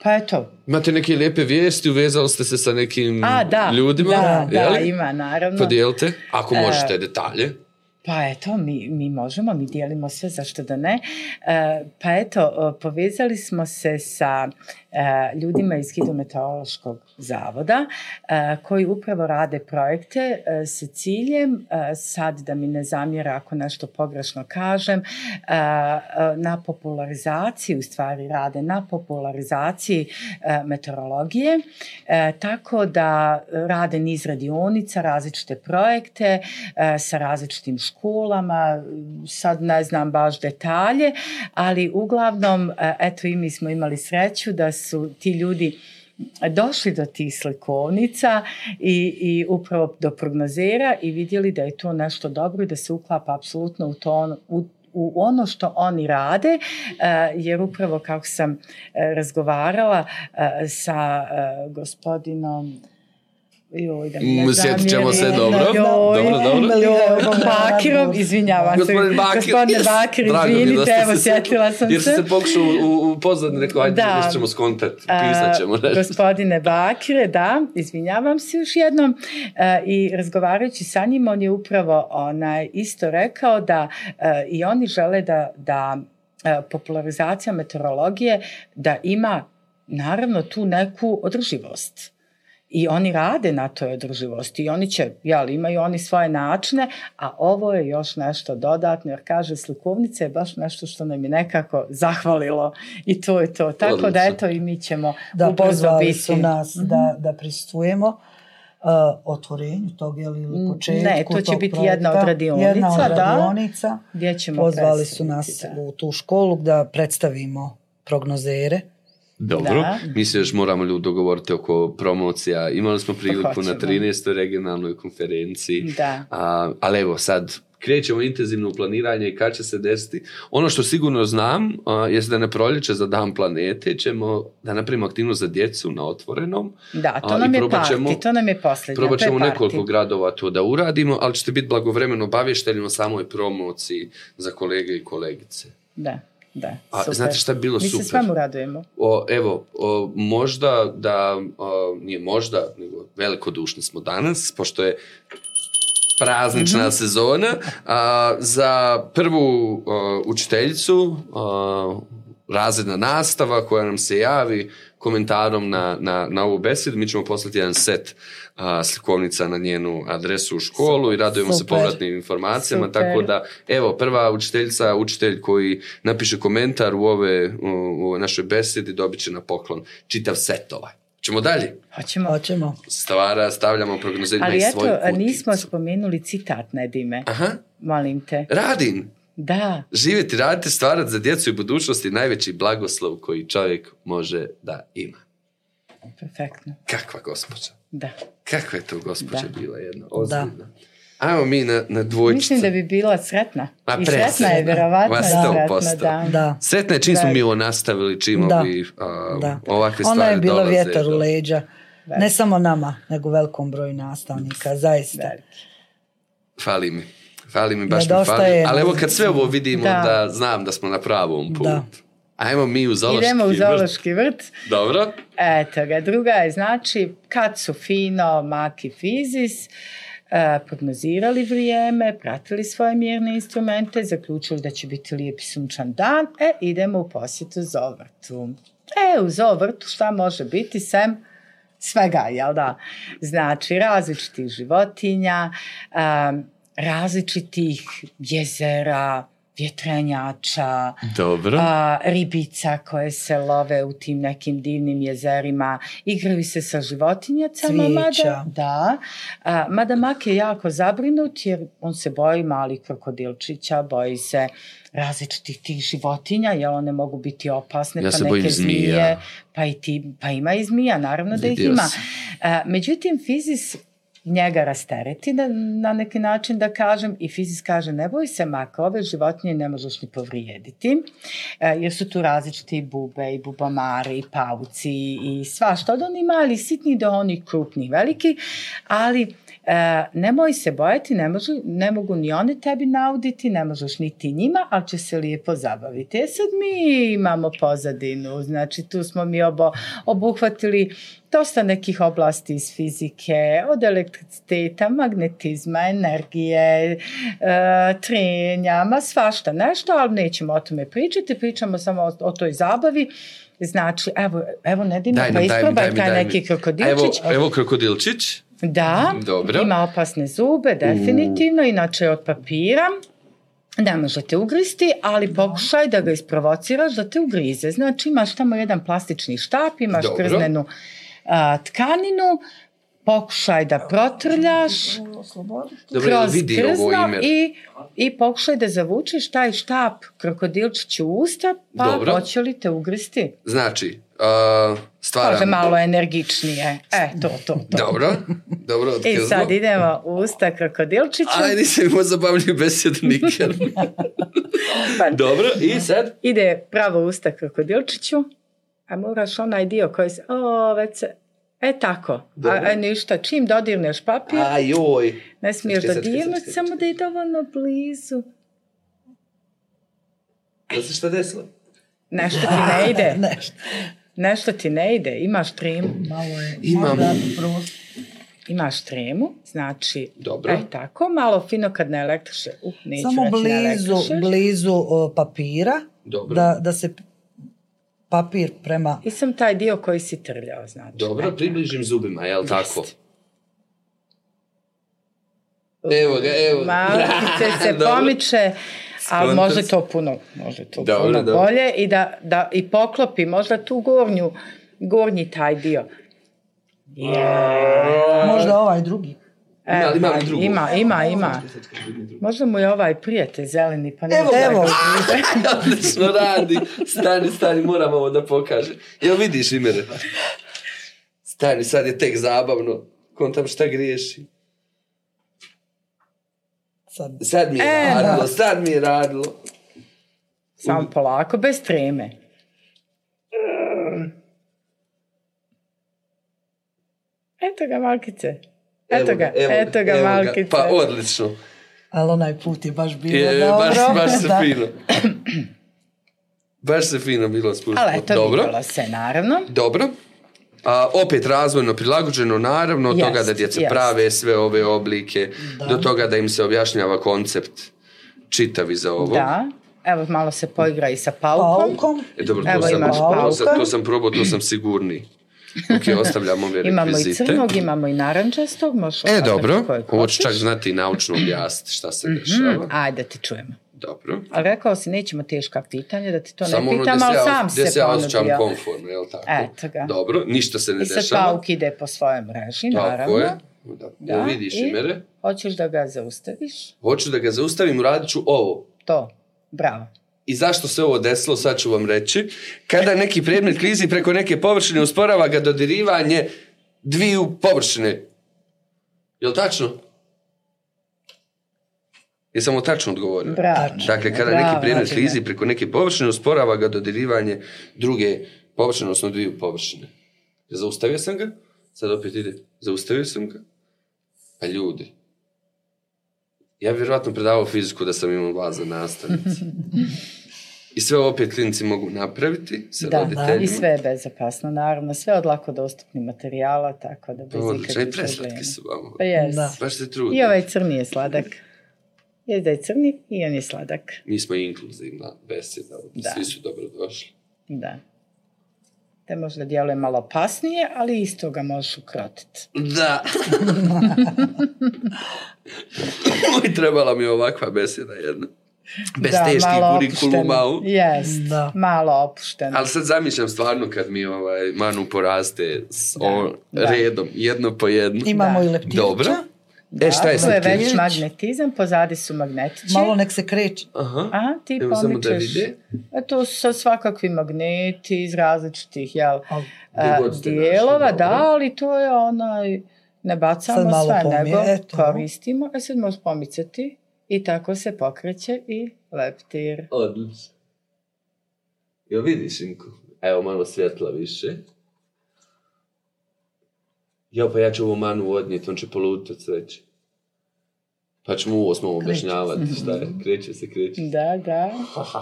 Pa eto, Imate neke lijepe vijesti, uvezali ste se sa nekim a da, ljudima? da, da, ima naravno. Podijelite, ako E, možete detalje. Pa eto, mi, mi možemo, mi dijelimo sve, zašto da ne. E, pa eto, povezali smo se sa e, ljudima iz Hidrometeorološkog zavoda e, koji upravo rade projekte e, sa ciljem, e, sad da mi ne zamjera ako nešto pogrešno kažem, e, e, na popularizaciji, u stvari rade na popularizaciji e, meteorologije, e, tako da rade niz radionica, različite projekte e, sa različitim školama, sad ne znam baš detalje, ali uglavnom, e, eto i mi smo imali sreću da su ti ljudi došli do tih slikovnica i, i upravo do prognozera i vidjeli da je to nešto dobro i da se uklapa apsolutno u to ono, u, u ono što oni rade, e, jer upravo kako sam e, razgovarala sa gospodinom Joj, da mi ne Sjetit ćemo se, dobro. Joj, dobro, dobro. Joj, Bakirom, izvinjavam se. Gospodin Bakir. Gospodine Bakir, mi izvinite, evo, se- sjetila sam Jer se. ste se pokušao u, u pozadnje, rekao, ajde, Da. još ćemo skontati, pisat ćemo A, nešto. Gospodine Bakire, da, izvinjavam se još jednom. E, I razgovarajući sa njim, on je upravo onaj, isto rekao da e, i oni žele da, da e, popularizacija meteorologije da ima naravno tu neku održivost. I oni rade na toj održivosti i oni će, jel, imaju oni svoje načine, a ovo je još nešto dodatno, jer kaže slikovnica je baš nešto što nam je nekako zahvalilo i to je to. Tako da Odlično. eto i mi ćemo Da, ubrzo biti. su nas Mhm. da, da prisustujemo uh, otvorenju tog ili, ili Mm, početku ne, to će biti projekta. jedna od radionica, Jedna od da. radionica. Gdje ćemo Pozvali su nas da. u tu školu da predstavimo prognozere. Dobro, Da. mi se još moramo ljudi dogovoriti oko promocija. Imali smo priliku na hoćemo. 13. regionalnoj konferenciji. Da. A, ali evo sad, krećemo intenzivno u planiranje i kad će se desiti. Ono što sigurno znam, a, jest da na proljeće za dan planete ćemo da napravimo aktivnost za djecu na otvorenom. Da, to nam je probat ćemo- parti, to nam je posljednja. Probat je ćemo parti. nekoliko gradova to da uradimo, ali ćete biti blagovremeno obavješteni o samoj promociji za kolege i kolegice. Da, da, A super. znate šta je bilo Mi super? se svemu radujemo. O, evo, o, možda da, o, nije možda, nego velikodušni smo danas, pošto je praznična Mhm. sezona, a, za prvu o, učiteljicu, o, razredna nastava koja nam se javi komentarom na, na, na ovu besedu, mi ćemo poslati jedan set a, slikovnica na njenu adresu u školu i radujemo se Super. povratnim informacijama, Super. tako da, evo, prva učiteljica, učitelj koji napiše komentar u ove, u, u našoj besedi, dobit će na poklon čitav set ovaj. Ćemo dalje. Hoćemo. Hoćemo. Stvara, stavljamo prognozirima Ali i eto, svoju kuticu. nismo spomenuli citat Nedime. Aha, Molim te. radim. Da, Živjeti, raditi, stvarati za djecu i budućnosti je najveći blagoslov koji čovjek može da ima. perfektno. Kakva gospođa. Da. Kakva je to gospođa Da. bila jedna ozbiljna. Ajmo mi na, na dvojčicu. Mislim da bi bila sretna. Ma, I sretna je, vjerovatno sto sretna, da. Da. Sretna je čim smo Da. mi ovo nastavili, čim Da. ovi, a, Da. ovakve Ona stvari je bila dolaze vjetar u leđa. Ne samo nama, nego velikom broju nastavnika, zaista. Veliki. Fali mi. Fali mi, baš mi Nedostaje fali. nam. Ali evo kad sve ovo vidimo da, Da. znam da smo na pravom putu. Da. Ajmo mi u Zološki Idemo u vrt. zoološki vrt. Dobro. Eto ga, druga je znači kad su fino Mak i Fizis e, prognozirali vrijeme, pratili svoje mjerne instrumente, zaključili da će biti lijep i sunčan dan, e, idemo u posjetu zoovrtu. E, u zoovrtu šta može biti sem svega, jel da? Znači, različitih životinja, um, različitih jezera, vjetrenjača, Dobro. a, ribica koje se love u tim nekim divnim jezerima, igraju se sa životinjacama, Cvijeća. mada, da, a, mada Mak je jako zabrinut jer on se boji malih krokodilčića, boji se različitih tih životinja, jer one mogu biti opasne, Ja pa se neke bojim zmija. zmije, pa, i ti, pa ima i zmija, naravno da ih Vidio ima. A, međutim, Fizis njega rastereti na, na neki način da kažem. I Fizis kaže ne boj se maka, ove životinje ne možeš ni povrijediti e, jer su tu različite i bube i bubamari i pauci i svašta. Od onih mali sitni do onih krupnih veliki. Ali E, nemoj se bojati, ne, može, ne mogu ni one tebi nauditi, ne možeš ni ti njima, ali će se lijepo zabaviti. E sad mi imamo pozadinu, znači tu smo mi obo, obuhvatili dosta nekih oblasti iz fizike, od elektriciteta, magnetizma, energije, e, trenja, ma svašta nešto, ali nećemo o tome pričati, pričamo samo o, o toj zabavi. Znači, evo, evo Nedina, pa isprobaj taj daj mi. neki krokodilčić. Evo, evo krokodilčić. Da, Dobro. ima opasne zube, definitivno, inače je od papira. Ne možete ugristi, ali pokušaj da ga isprovociraš da te ugrize. Znači imaš tamo jedan plastični štap, imaš Dobro. krznenu a, tkaninu, pokušaj da protrljaš Dobro, jel kroz vidi ovo krzno ime? i, i pokušaj da zavučeš taj štap krokodilčiću u usta, pa Dobro. hoće li te ugristi? Znači, uh, stvaram... Može malo energičnije. E, to, to, to. Dobro, dobro, I sad idemo u usta krokodilčiću. Aj, nisam imao zabavljiv besed nikad. Pa- dobro, i sad? Ide pravo usta krokodilčiću, a moraš onaj dio koji se, o, već se, e tako, a, a ništa, čim dodirneš papir, Aj, joj. ne smiješ dodirnuti, sačekaj, samo da je dovoljno blizu. Da se šta desilo? Nešto ti ne ide, Nešto. nešto ti ne ide, imaš tremu, Malo je... Imam. malo imaš tremu, znači, Dobro. e tako, malo fino kad ne elektriše, uh, neću Samo reći ne blizu, blizu o, papira. Dobro. Da, da se papir prema... I sam taj dio koji si trljao, znači. Dobro, približim zubima, jel tako? Jest. Evo ga, evo. Malkice se Dobro. pomiče, ali može se. to puno, može to Dobro, puno dobro. bolje i da, da i poklopi možda tu gornju, gornji taj dio. Je. Možda ovaj drugi. Ima li- ima li pa, drugu? Ima, ima, ima. Možda mu je ovaj prijatelj zeleni, pa ne Evo, da evo. ga. Odlično radi. Stani, stani, moram ovo da pokažem. Jel vidiš imere? Stani, sad je tek zabavno. Kontam šta griješi. Sad. Sad mi je E, radilo, sad mi je radilo. Samo polako, bez treme. Eto ga, Malkice. Eto ga, evo eto ga, evo Malkice. Pa odlično. Ali onaj put je baš bilo Je, dobro. baš, baš se Da. fino. Baš se fino bilo spustilo. Ali eto, Dobro. se, naravno. Dobro. A, opet razvojno prilagođeno, naravno, od toga da djeca jest. prave sve ove oblike, Da. do toga da im se objašnjava koncept čitavi za ovo. Da. Evo, malo se poigra i sa paukom. Paukom. E, dobro, to, Evo, sam, imaš to, sam, to sam probao, to sam sigurniji. Ok, ostavljam ove Imamo i rekvizite. crnog, imamo i narančastog. Možeš E, dobro, ovo ću čak znati i naučno objasniti šta se Mm, dešava. ajde, ti čujemo. Dobro. Ali rekao si, nećemo teška pitanja, da ti to Samo ne ono pitam, gdje ali se ja, sam gdje se ja osjećam ponudio. komfortno, jel tako? Eto ga. Dobro, ništa se ne I sad dešava. pauk ide po svojoj mreži, Tako naravno. je. Da. Da, vidiš i? imere? Hoćeš da ga zaustaviš? Hoću da ga zaustavim, uradit ću ovo. To, bravo. I zašto se ovo desilo, sad ću vam reći. Kada neki predmet klizi preko neke površine, usporava ga dodirivanje dviju površine. Jel tačno? Jesam mu tačno odgovorio? Bravo. Dakle, kada Bravo, neki predmet klizi preko neke površine, usporava ga dodirivanje druge površine, odnosno dviju površine. Zaustavio sam ga, sad opet ide. Zaustavio sam ga. Pa ljudi, ja bi vjerojatno predavao fiziku da sam imao vas za nastavnici. I sve opet klinici mogu napraviti sa Da, roditeljima. i sve je bezopasno, naravno. Sve od lako dostupnih materijala, tako da bez Odlično, i ikakvih preslatki problema. su vam. Pa jes. Da. Baš se trudi. I ovaj crni je sladak. Je da je crni i on je sladak. Mi smo inkluzivna beseda, Da. svi su dobro došli. Da. Te možda djeluje malo opasnije, ali isto ga možeš ukrotiti. Da. Moj trebala mi ovakva beseda jedna. Bez teških kurikuluma. Jest, Da. malo opušteno. Ali sad zamišljam stvarno kad mi ovaj Manu poraste s Da, o, da. redom, jedno po jedno. Imamo Da. i leptirića. Dobro. E, šta je to je već magnetizam, pozadi su magnetići. Malo nek se kreće. Aha. Aha, ti Evo da pomičeš. vide. A to su sad svakakvi magneti iz različitih jel, a, ste dijelova, našli, da, ali to je onaj, ne bacamo Sad malo sve, pomije, nego eto. koristimo, a sad možeš pomicati i tako se pokreće i leptir. Odlično. Jel vidiš, Inko? Evo malo svjetla više. Ja, pa ja ću ovu manu odnijeti, on će poluditi od sreće. Pa ću mu u osmom objašnjavati šta je. Kreće se, kreće. Da, da.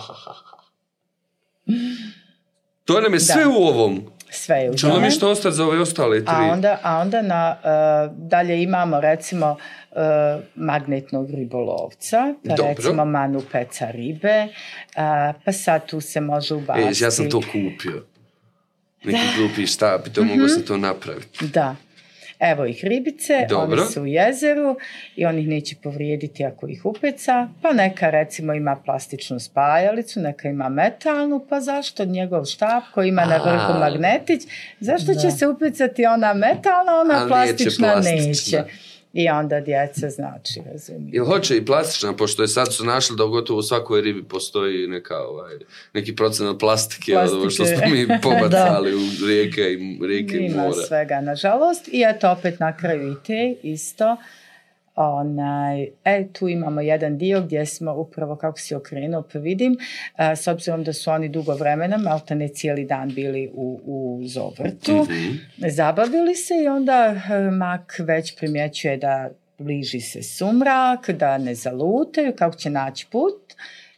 To nam je sve u ovom. Sve je u Čemo tome. mi što ostati za ove ostale tri? A onda, a onda na, uh, dalje imamo recimo uh, magnetnog ribolovca, pa Dobro. recimo manu peca ribe, uh, pa sad tu se može E, ubaciti. ja sam to kupio. Neki glupi štap i to Mhm. mogu sam to napraviti. Da. Evo ih ribice, Dobro. one su u jezeru i on ih neće povrijediti ako ih upeca, pa neka recimo ima plastičnu spajalicu, neka ima metalnu, pa zašto njegov štap koji ima na vrhu magnetić, zašto će se upecati ona metalna, ona A neće plastična neće. I onda djeca znači, razumiju. Jel hoće i plastična, pošto je sad su našli da gotovo u svakoj ribi postoji neka, ovaj, neki procenat plastike, ovo što Plastike. smo mi pobacali u rijeke i, rijeke i Ima mora. svega, nažalost. I eto, opet na kraju i te isto. Onaj, e, tu imamo jedan dio gdje smo upravo kako si okrenuo pa vidim, a, s obzirom da su oni dugo vremena, malte ne cijeli dan bili u, u zovrtu, Mhm. zabavili se i onda e, mak već primjećuje da bliži se sumrak, da ne zalutaju, kako će naći put.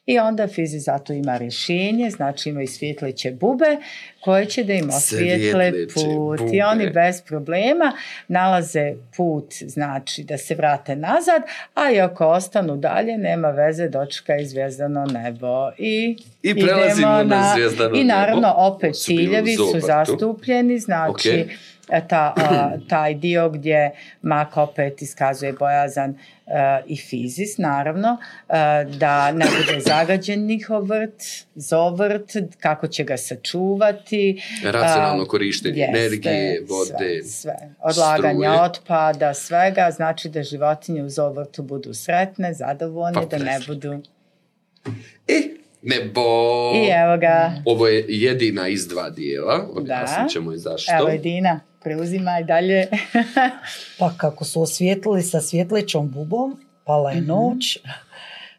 I onda Fizi zato ima rješenje, znači imaju svjetleće bube koje će da im osvijetle put. bube. I oni bez problema nalaze put, znači da se vrate nazad, a i ako ostanu dalje, nema veze, dočeka i zvijezdano nebo. I, I prelazimo idemo na zvjezdano I naravno, nebo. opet ciljevi su zastupljeni, znači Ok. E, ta, a, taj dio gdje mak opet iskazuje bojazan e, i fizis, naravno, e, da ne bude zagađen njihov vrt, zovrt, kako će ga sačuvati. Racionalno A, korištenje jeste, energije, vode, Sve, sve. Odlaganje struje. otpada, svega, znači da životinje u zovrtu budu sretne, zadovoljne, Pa da ne budu... I nebo... I evo ga, Ovo je jedina iz dva dijela, objasnit ćemo i zašto. evo je Dina, preuzimaj dalje. Pa kako su osvijetlili sa svjetlećom bubom, pala Mhm. je noć,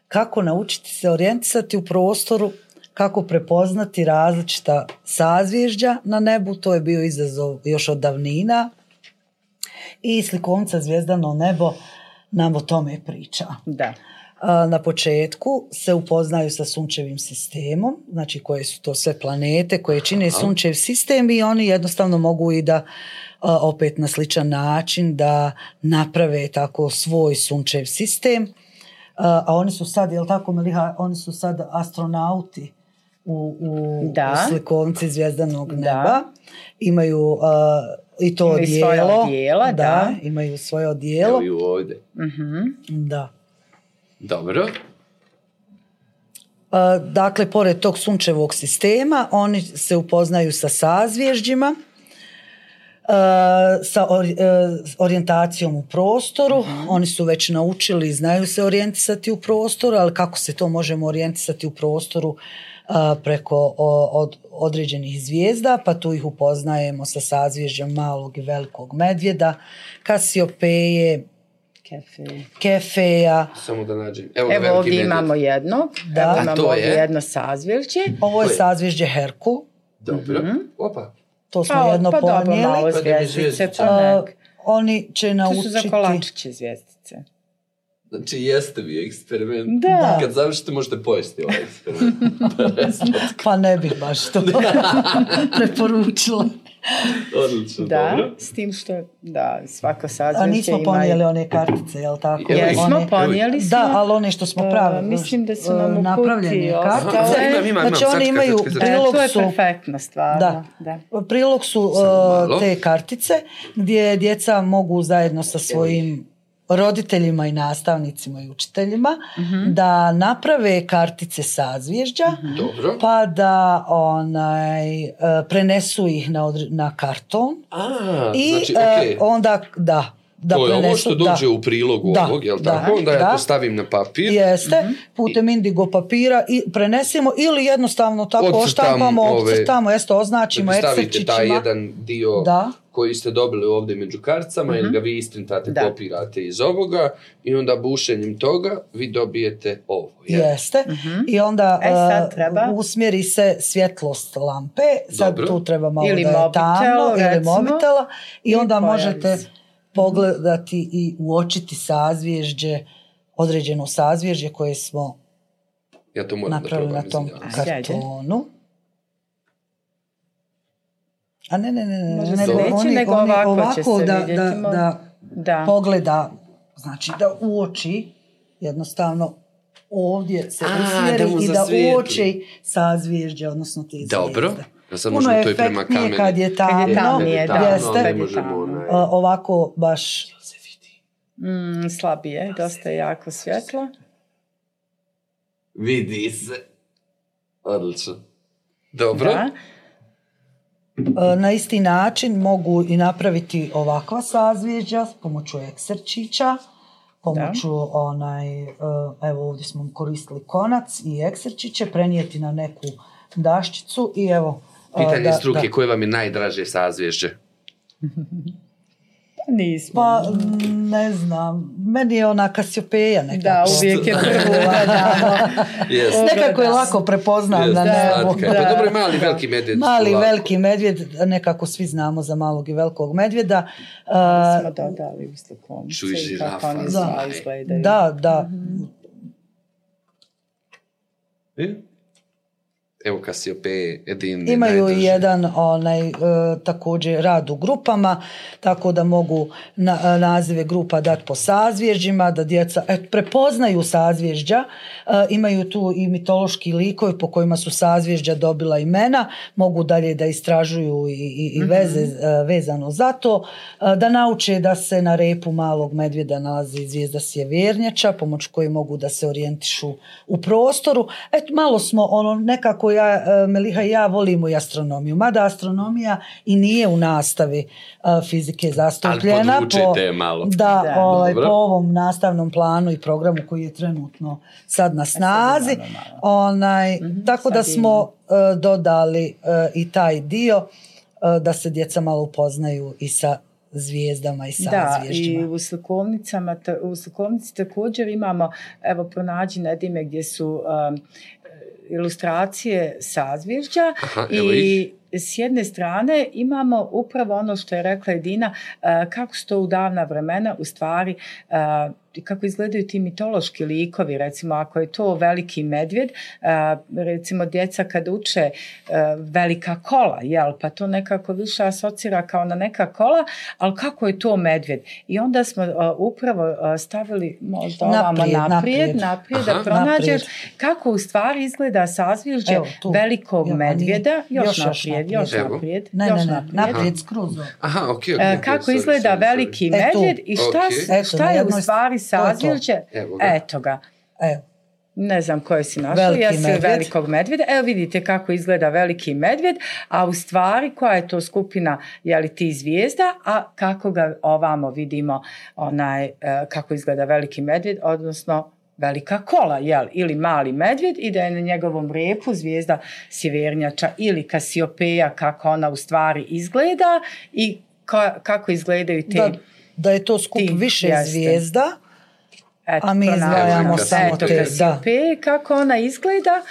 kako naučiti se orijentisati u prostoru, kako prepoznati različita sazvježđa na nebu, to je bio izazov još od davnina. I slikovnica Zvijezdano nebo nam o tome priča. da. A, Na početku se upoznaju sa sunčevim sistemom, znači koje su to sve planete koje čine sunčev sistem i oni jednostavno mogu i da a, opet na sličan način da naprave tako svoj sunčev sistem. A, a oni su sad, jel tako Meliha, oni su sad astronauti u, u, Da. u slikovnici zvijezdanog Da. neba. Imaju a, i to Imaju odijelo. odijela, da. Imaju svoje odijelo. Evo i ovdje. Mhm. Da. Dobro. A, Dakle, pored tog sunčevog sistema, oni se upoznaju sa sazvježđima, a, sa e, s orijentacijom u prostoru. Oni su već naučili, znaju se orijentisati u prostoru, ali kako se to možemo orijentisati u prostoru a, preko o- od određenih zvijezda, pa tu ih upoznajemo sa sazvježđem malog i velikog medvjeda, Kasiopeje, Kefe. Kefeja, Samo da nađem. Evo, Evo veliki ovdje medvjed. imamo jedno, Da. evo A imamo to ovdje je? jedno sazvježđe. ovo je Koje? sazvježđe Herkul, Dobro. Opa. to smo Pa, jedno pa dobro, ponijeli. malo Pa da bi zvijezdice, pa A, oni će To naučiti... su za kolačiće zvijezdice. Znači, jeste vi eksperiment. Da. Kad završite, možete pojesti ovaj eksperiment. Pa ne bih baš to preporučila. Odlično, Da, dobro. s tim što, da, svako A sazvježđe nismo ima... ponijeli one kartice, jel tako? Jesmo, One- ponijeli smo. Da, ali one što smo E, pravili. mislim da su e, nam u napravljene kutiji kartice. Aha, imam, imam, znači oni imaju kartice, kartice. E, prilog to je su... perfektno, stvarno. Da. da. Prilog su e, malo. te kartice gdje djeca mogu zajedno sa svojim roditeljima i nastavnicima i učiteljima Mhm. da naprave kartice sazvježđa Dobro. pa da onaj, e, prenesu ih na, odre- na karton A, i znači, e, okej. onda da da to je ovo prenesu, što da. dođe u prilogu Da, ovog, jel da, tako? Onda ja da. to stavim na papir. Jeste, putem indigo papira i prenesemo ili jednostavno tako oštampamo, ove- ocrtamo, jeste, označimo Znači, stavite taj jedan dio Da. Koji ste dobili ovdje među karticama ili ga vi isprintate, Da. kopirate iz ovoga i onda bušenjem toga vi dobijete ovo. jel? Jeste. I onda E, sad uh, treba- usmjeri se svjetlost lampe. Sad Dobro. tu treba malo Ili da je mobitel, tamno ili recimo. mobitela i I onda pojavi možete pogledati i uočiti sazvježđe, određeno sazvježđe koje smo Ja to moram da napravili probam. na tom izvinjavam kartonu. A ne, ne, ne, ne, Može ne, se nego oni- nego oni ovako će se da, vidjeti, da, mo- da Da. pogleda, znači da uoči jednostavno ovdje se A, usmjeri da i da uoči sazvježđe, odnosno te Dobro. zvijezde. Ja sad Puno možemo je to i prema efektnije kameni. kad je tamno, Kad je tamnije, da, jeste, onda kad je možemo onaj- A, ovako baš se vidi. Mm, slabije, dosta je jako svjetlo. Vidi se. Odlično. Dobro. Da. E, Na isti način mogu i napraviti ovakva sazvježđa s pomoću ekserčića, pomoću onaj, e, evo ovdje smo koristili konac i ekserčiće, prenijeti na neku daščicu i evo... e, Pitanje da- struke, da. koje vam je najdraže sazvježđe? Nismo. Pa ne znam, meni je ona Kasiopeja nekako. da, uvijek je prvo. Yes. Nekako je lako prepoznam Yes, na nebu. je. Pa Da. dobro, i mali veliki medvjed. Mali, lako. veliki medvjed, nekako svi znamo za malog i velikog medvjeda. Uh, smo dodali u slikovnici Čuj, i žirafa, da. da, da, E? Evo Kasiope, jedini Imaju i najdraži. jedan onaj e, također rad u grupama, tako da mogu na, e, nazive grupa dati po sazvježđima, da djeca et, prepoznaju sazvježđa, e, imaju tu i mitološki likovi po kojima su sazvježđa dobila imena, mogu dalje da istražuju i, i, i veze e, vezano za to, e, da nauče da se na repu malog medvjeda nalazi zvijezda sjevernjača, pomoć koje mogu da se orijentišu u prostoru. Eto, malo smo ono, nekako ja, e, Meliha i ja volimo i astronomiju, mada astronomija i nije u nastavi e, fizike zastupljena. podvučete je malo. Da, Da. ovaj, Dobro. po ovom nastavnom planu i programu koji je trenutno sad na snazi. imamo malo. Onaj, tako da smo e, dodali e, i taj dio e, da se djeca malo upoznaju i sa zvijezdama i sa Da, i zvježđima. u slikovnicama, ta- u slikovnici također imamo, evo pronađi Nedime gdje su um, ilustracije sazvježđa Aha, i s jedne strane imamo upravo ono što je rekla Edina, uh, kako su to u davna vremena u stvari uh, kako izgledaju ti mitološki likovi, recimo ako je to veliki medvjed, recimo djeca kad uče uh, velika kola, jel, pa to nekako više asocira kao na neka kola, ali kako je to medvjed? I onda smo uh, upravo uh, stavili možda ovamo Naprijed, naprijed, naprijed. naprijed, Aha. da pronađeš Naprijed. kako u stvari izgleda sazvježđe Evo, tu. velikog Evo, nije- medvjeda, još, još, još naprijed, još naprijed. naprijed, Ne, još ne, ne, naprijed. naprijed skroz. Aha, okej, E, okej. kako sorry, izgleda sorry, sorry. E, veliki tu. medvjed i šta, Ok. s- Eto, šta je u stvari je to. sazvježđe? Evo ga. Eto ga. Evo, Ne znam koje si našao, Veliki jesi medvjed. velikog medvjeda. Evo vidite kako izgleda veliki medvjed, a u stvari koja je to skupina jeli ti zvijezda, a kako ga ovamo vidimo onaj, e, kako izgleda veliki medvjed, odnosno velika kola, jel, ili mali medvjed i da je na njegovom repu zvijezda sjevernjača ili kasiopeja, kako ona u stvari izgleda i ka- kako izgledaju te... da, da je to skup Ti, više jeste. zvijezda, Eto, A mi izdvajamo samo Eto, te, da. Kasiopeje, kako ona izgleda,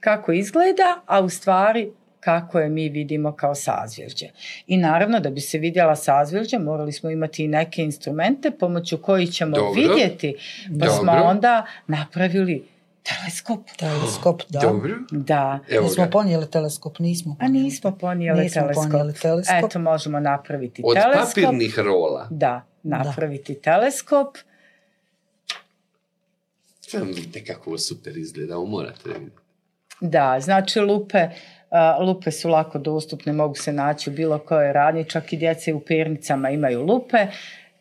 kako izgleda, a u stvari kako je mi vidimo kao sazvježđe. I naravno da bi se vidjela sazvježđe morali smo imati i neke instrumente pomoću kojih ćemo Dobro. vidjeti. Pa smo Dobro. onda napravili teleskop. teleskop, da. Dobro. Da. Evo Smo ga. ponijeli teleskop, nismo. A nismo ponijeli Nismo teleskop. ponijeli teleskop. Eto, možemo napraviti Od teleskop. papirnih rola. Da, napraviti teleskop. Sam vidite kako ovo super izgleda, ovo morate vidjeti. Da, znači lupe, a, lupe su lako dostupne, mogu se naći u bilo kojoj radnji, čak i djece u pernicama imaju lupe,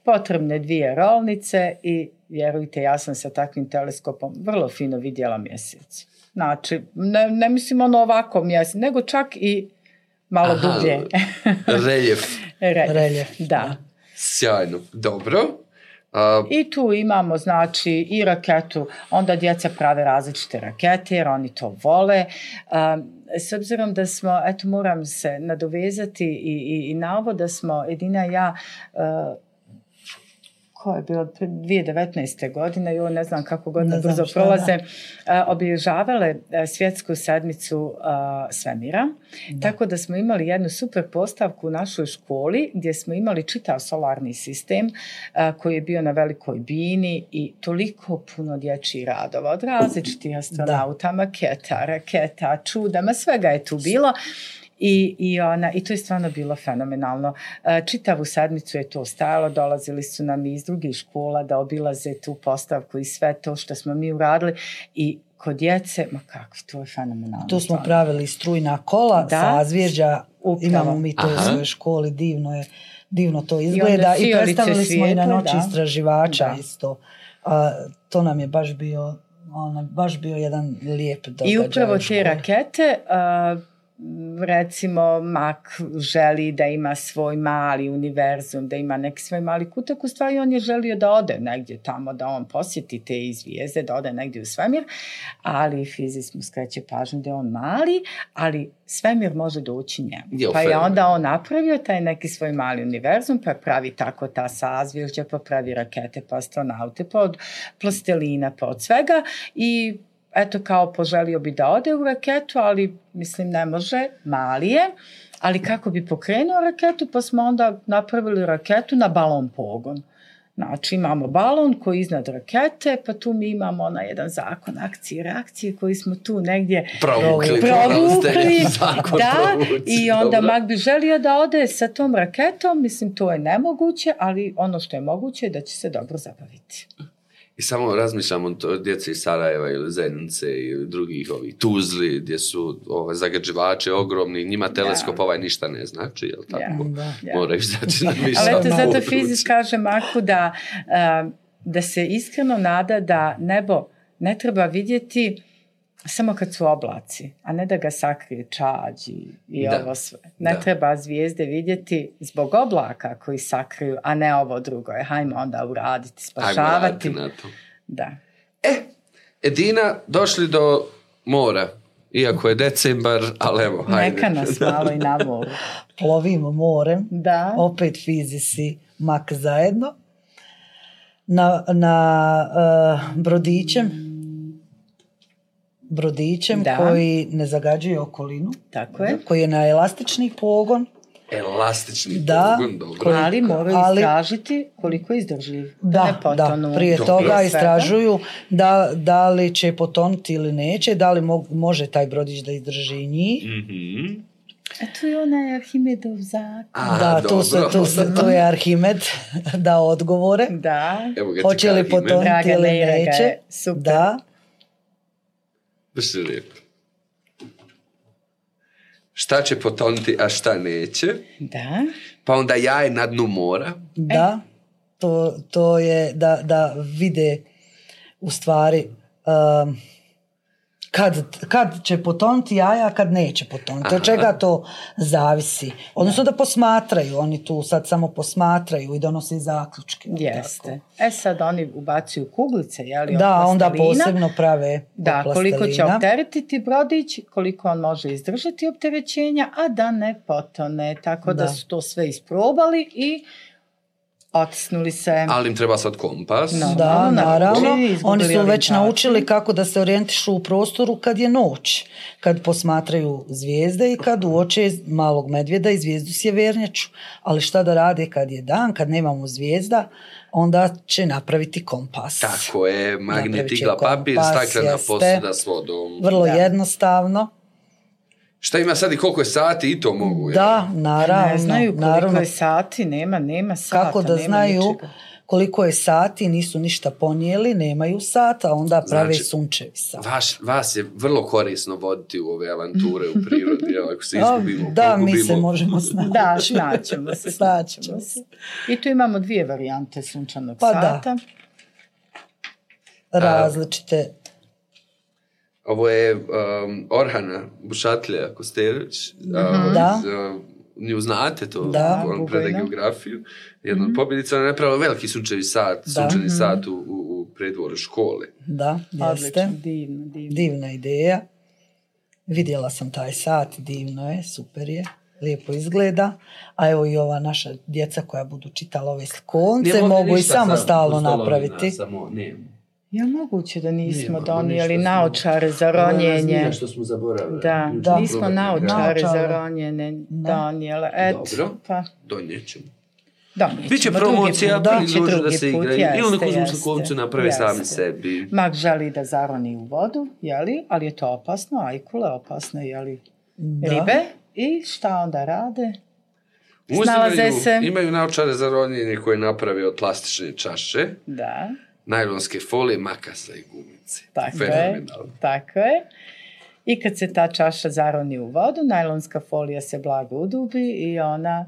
potrebne dvije rolnice i vjerujte, ja sam sa takvim teleskopom vrlo fino vidjela mjesec. Znači, ne, ne mislim ono ovako mjesec, nego čak i malo Aha. dublje. Reljef. Reljef. Reljef, Da. Sjajno. Dobro. A, I tu imamo znači i raketu, onda djeca prave različite rakete jer oni to vole. S obzirom da smo, eto moram se nadovezati i, i, i na ovo da smo Edina i ja uh, ko je bilo 2019. godine, jo ne znam kako godine znam brzo šta, prolaze, obilježavale a, svjetsku sedmicu a, svemira. Tako da smo imali jednu super postavku u našoj školi gdje smo imali čitav solarni sistem a, koji je bio na velikoj bini i toliko puno dječjih radova od različitih astronauta, maketa, raketa, čudama, svega je tu bilo. I, i, ona, I to je stvarno bilo fenomenalno. E, Čitavu sedmicu je to stajalo, dolazili su nam iz drugih škola da obilaze tu postavku i sve to što smo mi uradili i kod djece, ma kako, to je fenomenalno. Tu smo pravili strujna kola, Da. sazvježđa, Upravo. imamo mi to u Aha. svojoj školi, divno je, divno to izgleda i, fijolice predstavili smo i na noći da. istraživača Da. isto. A, to nam je baš bio, ono, baš bio jedan lijep događaj. I upravo u te rakete, uh, recimo Mak želi da ima svoj mali univerzum, da ima neki svoj mali kutak, u stvari on je želio da ode negdje tamo, da on posjeti te zvijezde, da ode negdje u svemir, ali fizik mu skreće pažnju da je on mali, ali svemir može doći njemu. Je, pa je onda on napravio taj neki svoj mali univerzum, pa pravi tako ta sazvježđa, pa pravi rakete, pa astronaute, pa od plastelina, pa od svega i eto kao poželio bi da ode u raketu, ali mislim ne može, mali je, ali kako bi pokrenuo raketu, pa smo onda napravili raketu na balon pogon. Znači imamo balon koji je iznad rakete, pa tu mi imamo onaj jedan zakon akcije i reakcije koji smo tu negdje Provukli, provukli, zakon da, provući, i onda dobro. Mak bi želio da ode sa tom raketom, mislim to je nemoguće, ali ono što je moguće je da će se dobro zabaviti. I samo razmišljam o to, djeci iz Sarajeva ili Zenice i drugih ovih Tuzli gdje su ove zagađivače ogromni, njima teleskop ovaj ništa ne znači, jel tako? Ja, Da. ja. Moraju znači na više Ali eto, zato fizik kaže Marku da, a, da se iskreno nada da nebo ne treba vidjeti samo kad su oblaci, a ne da ga sakrije čađ i, i Da. ovo sve. Ne Da. treba zvijezde vidjeti zbog oblaka koji sakriju, a ne ovo drugo. Je, hajmo onda uraditi, Ajmo spašavati. raditi na to. Da. Edina, došli do mora. Iako je decembar, ali evo, hajde. Neka nas malo i na moru. Plovimo morem, Da. opet fizisi mak zajedno, na, na uh, brodićem, brodićem Da. koji ne zagađuje okolinu, Tako je. koji je na elastični pogon, Elastični Da. pogon, dobro. Koliko- Ali moraju ali- istražiti koliko je izdržljiv. Da, Da, da, prije Dobro. toga istražuju da, da li će potonuti ili neće, da li mo- može taj brodić da izdrži njih. Mhm. A tu je onaj Arhimedov zakon. A, da, tu, su, dobro. tu, su, tu je Arhimed dao odgovore. Da. Evo ga Hoće li potonuti ili neće. super. Da, Baš je lijepo. Šta će potonuti, a šta neće? Da. Pa onda jaje na dnu mora. da. To, to je da, da vide u stvari um, kad, kad će potonuti jaja, a kad neće potonuti. Od Aha. čega to zavisi? Odnosno da posmatraju, oni tu sad samo posmatraju i donose zaključke. Jeste. tako? E sad oni ubacuju kuglice, jeli, od Da, onda posebno prave Da, od koliko će opteretiti brodić, koliko on može izdržati opterećenja, a da ne potone. Tako da, Da. su to sve isprobali i otisnuli se. Ali im treba sad kompas. No. Da, Naravno, naravno. Oni su već naučili kako da se orijentišu u prostoru kad je noć. Kad posmatraju zvijezde i kad uoče malog medvjeda i zvijezdu sjevernjaču. Ali šta da rade kad je dan, kad nemamo zvijezda, onda će napraviti kompas. Tako je, magnet, igla, papir, staklena posuda s vodom. Vrlo Da. jednostavno. Šta ima sad i koliko je sati i to mogu. jel? Da, naravno. ne znaju koliko naravno. je sati, nema, nema sata. Kako da nema znaju ničega. koliko je sati, nisu ništa ponijeli, nemaju sata, onda prave Znači, sunčevi sat. Vaš, vas je vrlo korisno voditi u ove avanture u prirodi, ako se izgubimo, Da, mi pogubimo. se možemo snaći. Da, snaćemo se. Snaćemo se. I tu imamo dvije varijante sunčanog Pa da. sata. Različite. Ovo je um, Orhana Bušatlja Kosterović. um, Da. iz, uh, nju znate to, Da. on preda geografiju, jedna mm pobjednica, ona je napravila veliki sunčevi sat, Da. sunčani sat u, u, u predvoru škole. Da, jeste. Divno, divno. Divna ideja. Vidjela sam taj sat, divno je, super je, lijepo izgleda. A evo i ova naša djeca koja budu čitala ove slikovnice mogu i samostalno stolovima, napraviti. Samo, nema. Je moguće da nismo Nema, donijeli smo- naočare za Ona ronjenje? zmija što smo zaboravili. Da, Da. nismo naočare za ronjenje donijele. Eto, Dobro. pa Donijet ćemo. donijet Biće promocija, put, da, da se jeste, Ili neku uzmu jeste, slikovnicu naprave sami jeste. sebi. Mak želi da zaroni u vodu, jeli? ali je to opasno, ajkule opasne, jeli? Da. Ribe. I šta onda rade? Uzimaju, Snalaze se. Imaju naočare za ronjenje koje naprave od plastične čaše, Da, najlonske folije, makasa i gumice. tako je. Fenomenalno. Tako je. I kad se ta čaša zaroni u vodu, najlonska folija se blago udubi i ona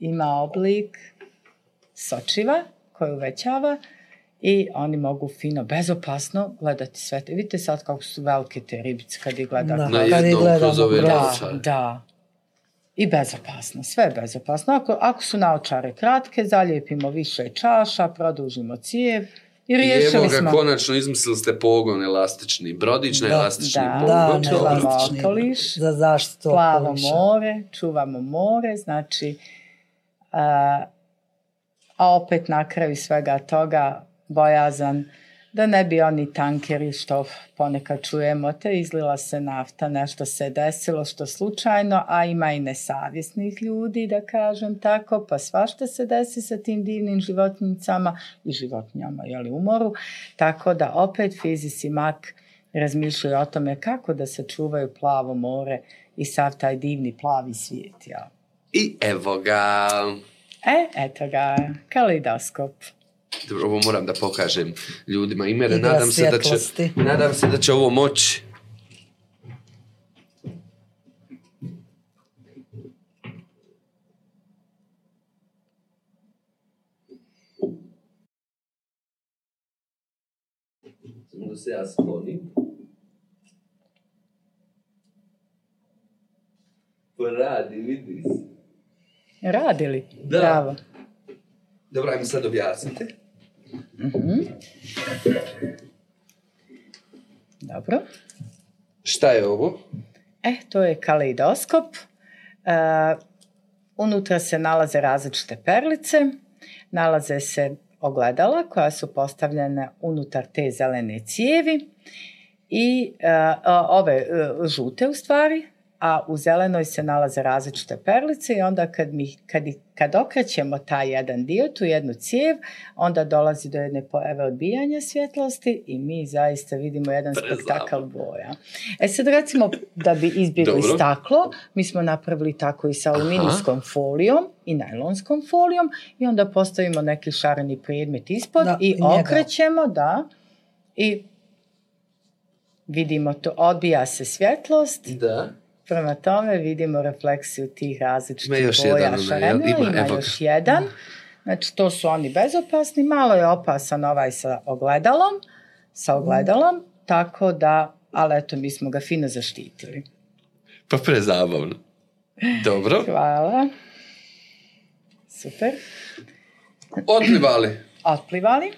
ima oblik sočiva koji uvećava i oni mogu fino, bezopasno gledati sve. te. Vidite sad kako su velike te ribice kad ih gledate. Da. Na jednom gledamo, kroz ove da, naočare. Da. I bezopasno, sve je bezopasno. Ako, ako su naočare kratke, zalijepimo više čaša, produžimo cijev i I riješili evo ga, smo. konačno izmislili ste pogon elastični. Brodić na elastični da. pogon. Da, neelastični. Okoliš. Za zaštitu plavo okoliša. more, čuvamo more, znači, a, a opet na kraju svega toga bojazan da ne bi oni tankeri što ponekad čujemo, te izlila se nafta, nešto se desilo što slučajno, a ima i nesavjesnih ljudi, da kažem tako, pa svašta se desi sa tim divnim životinjicama i životinjama, jeli, u moru, tako da opet fizic i mak razmišljaju o tome kako da se čuvaju plavo more i sav taj divni plavi svijet. Ja. I evo ga. E, eto ga, kalidoskop. Dobro, ovo moram da pokažem ljudima. Imere, Igra nadam se, da će, nadam se da će ovo moći. Samo da se ja sklonim. Poradi, vidi se. Radili? Da. Bravo. Dobro, ajmo sad objasnite. Dobro. Šta je ovo? E, to je kaleidoskop. E, unutra se nalaze različite perlice, nalaze se ogledala koja su postavljene unutar te zelene cijevi i a, ove e, žute u stvari, a u zelenoj se nalaze različite perlice i onda kad, mi, kad, kad okrećemo taj jedan dio, tu jednu cijev, onda dolazi do jedne pojave odbijanja svjetlosti i mi zaista vidimo jedan Prezabavno. spektakl boja. E sad recimo da bi izbjegli staklo, mi smo napravili tako i sa aluminijskom folijom i najlonskom folijom i onda postavimo neki šareni predmet ispod Da, i njega. okrećemo, da, i vidimo to, odbija se svjetlost, Da. Prema tome vidimo refleksiju tih različitih Ima još boja jedan, šarenila, jel? Ima, ima, evo još jedan. Znači, to su oni bezopasni, malo je opasan ovaj sa ogledalom, sa ogledalom, tako da, ali eto, mi smo ga fino zaštitili. Pa prezabavno. Dobro. Hvala. Super. Otplivali. Otplivali.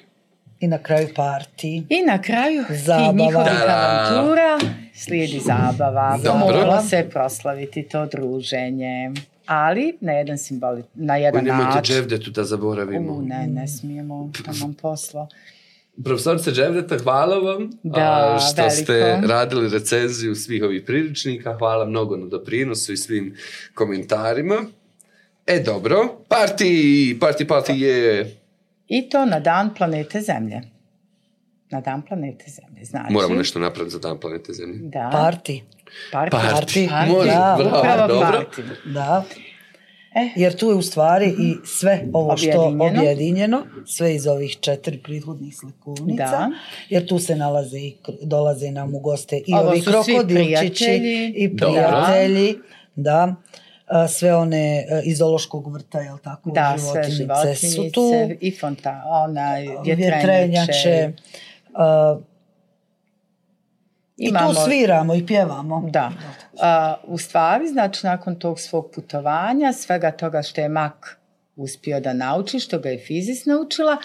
I na kraju parti. I na kraju Zabava. tih njihovih avantura slijedi zabava. Moralo se proslaviti to druženje. Ali na jedan simboli, na jedan nemojte način. Dževdetu da zaboravimo. U, ne, ne smijemo, to nam posla. Profesorice Dževdeta, hvala vam Da, a, što veliko. ste radili recenziju svih ovih priručnika. Hvala mnogo na doprinosu i svim komentarima. E, dobro. Parti, parti, parti je... I to na dan planete Zemlje. Na dan planete Zemlje, znači. Moramo nešto napraviti za dan planete Zemlje. Da. Parti. Parti. Parti. Parti. Može, Da, bravo, Upravo dobro. parti. Da. E. Jer tu je u stvari i sve ovo što Objedinjeno. objedinjeno, sve iz ovih četiri prethodnih slikovnica. Da. Jer tu se nalaze i dolaze nam u goste i Ovo ovi krokodilčići prijatelji. i Dobro. prijatelji. Da. A, sve one e, iz zoološkog vrta, jel tako? Da, sve životinjice su tu. i fonta, ona, vjetrenjače. vjetrenjače. A, I tu sviramo i pjevamo. Da. A, u stvari, znači, nakon tog svog putovanja, svega toga što je Mak uspio da nauči, što ga je Fizis naučila,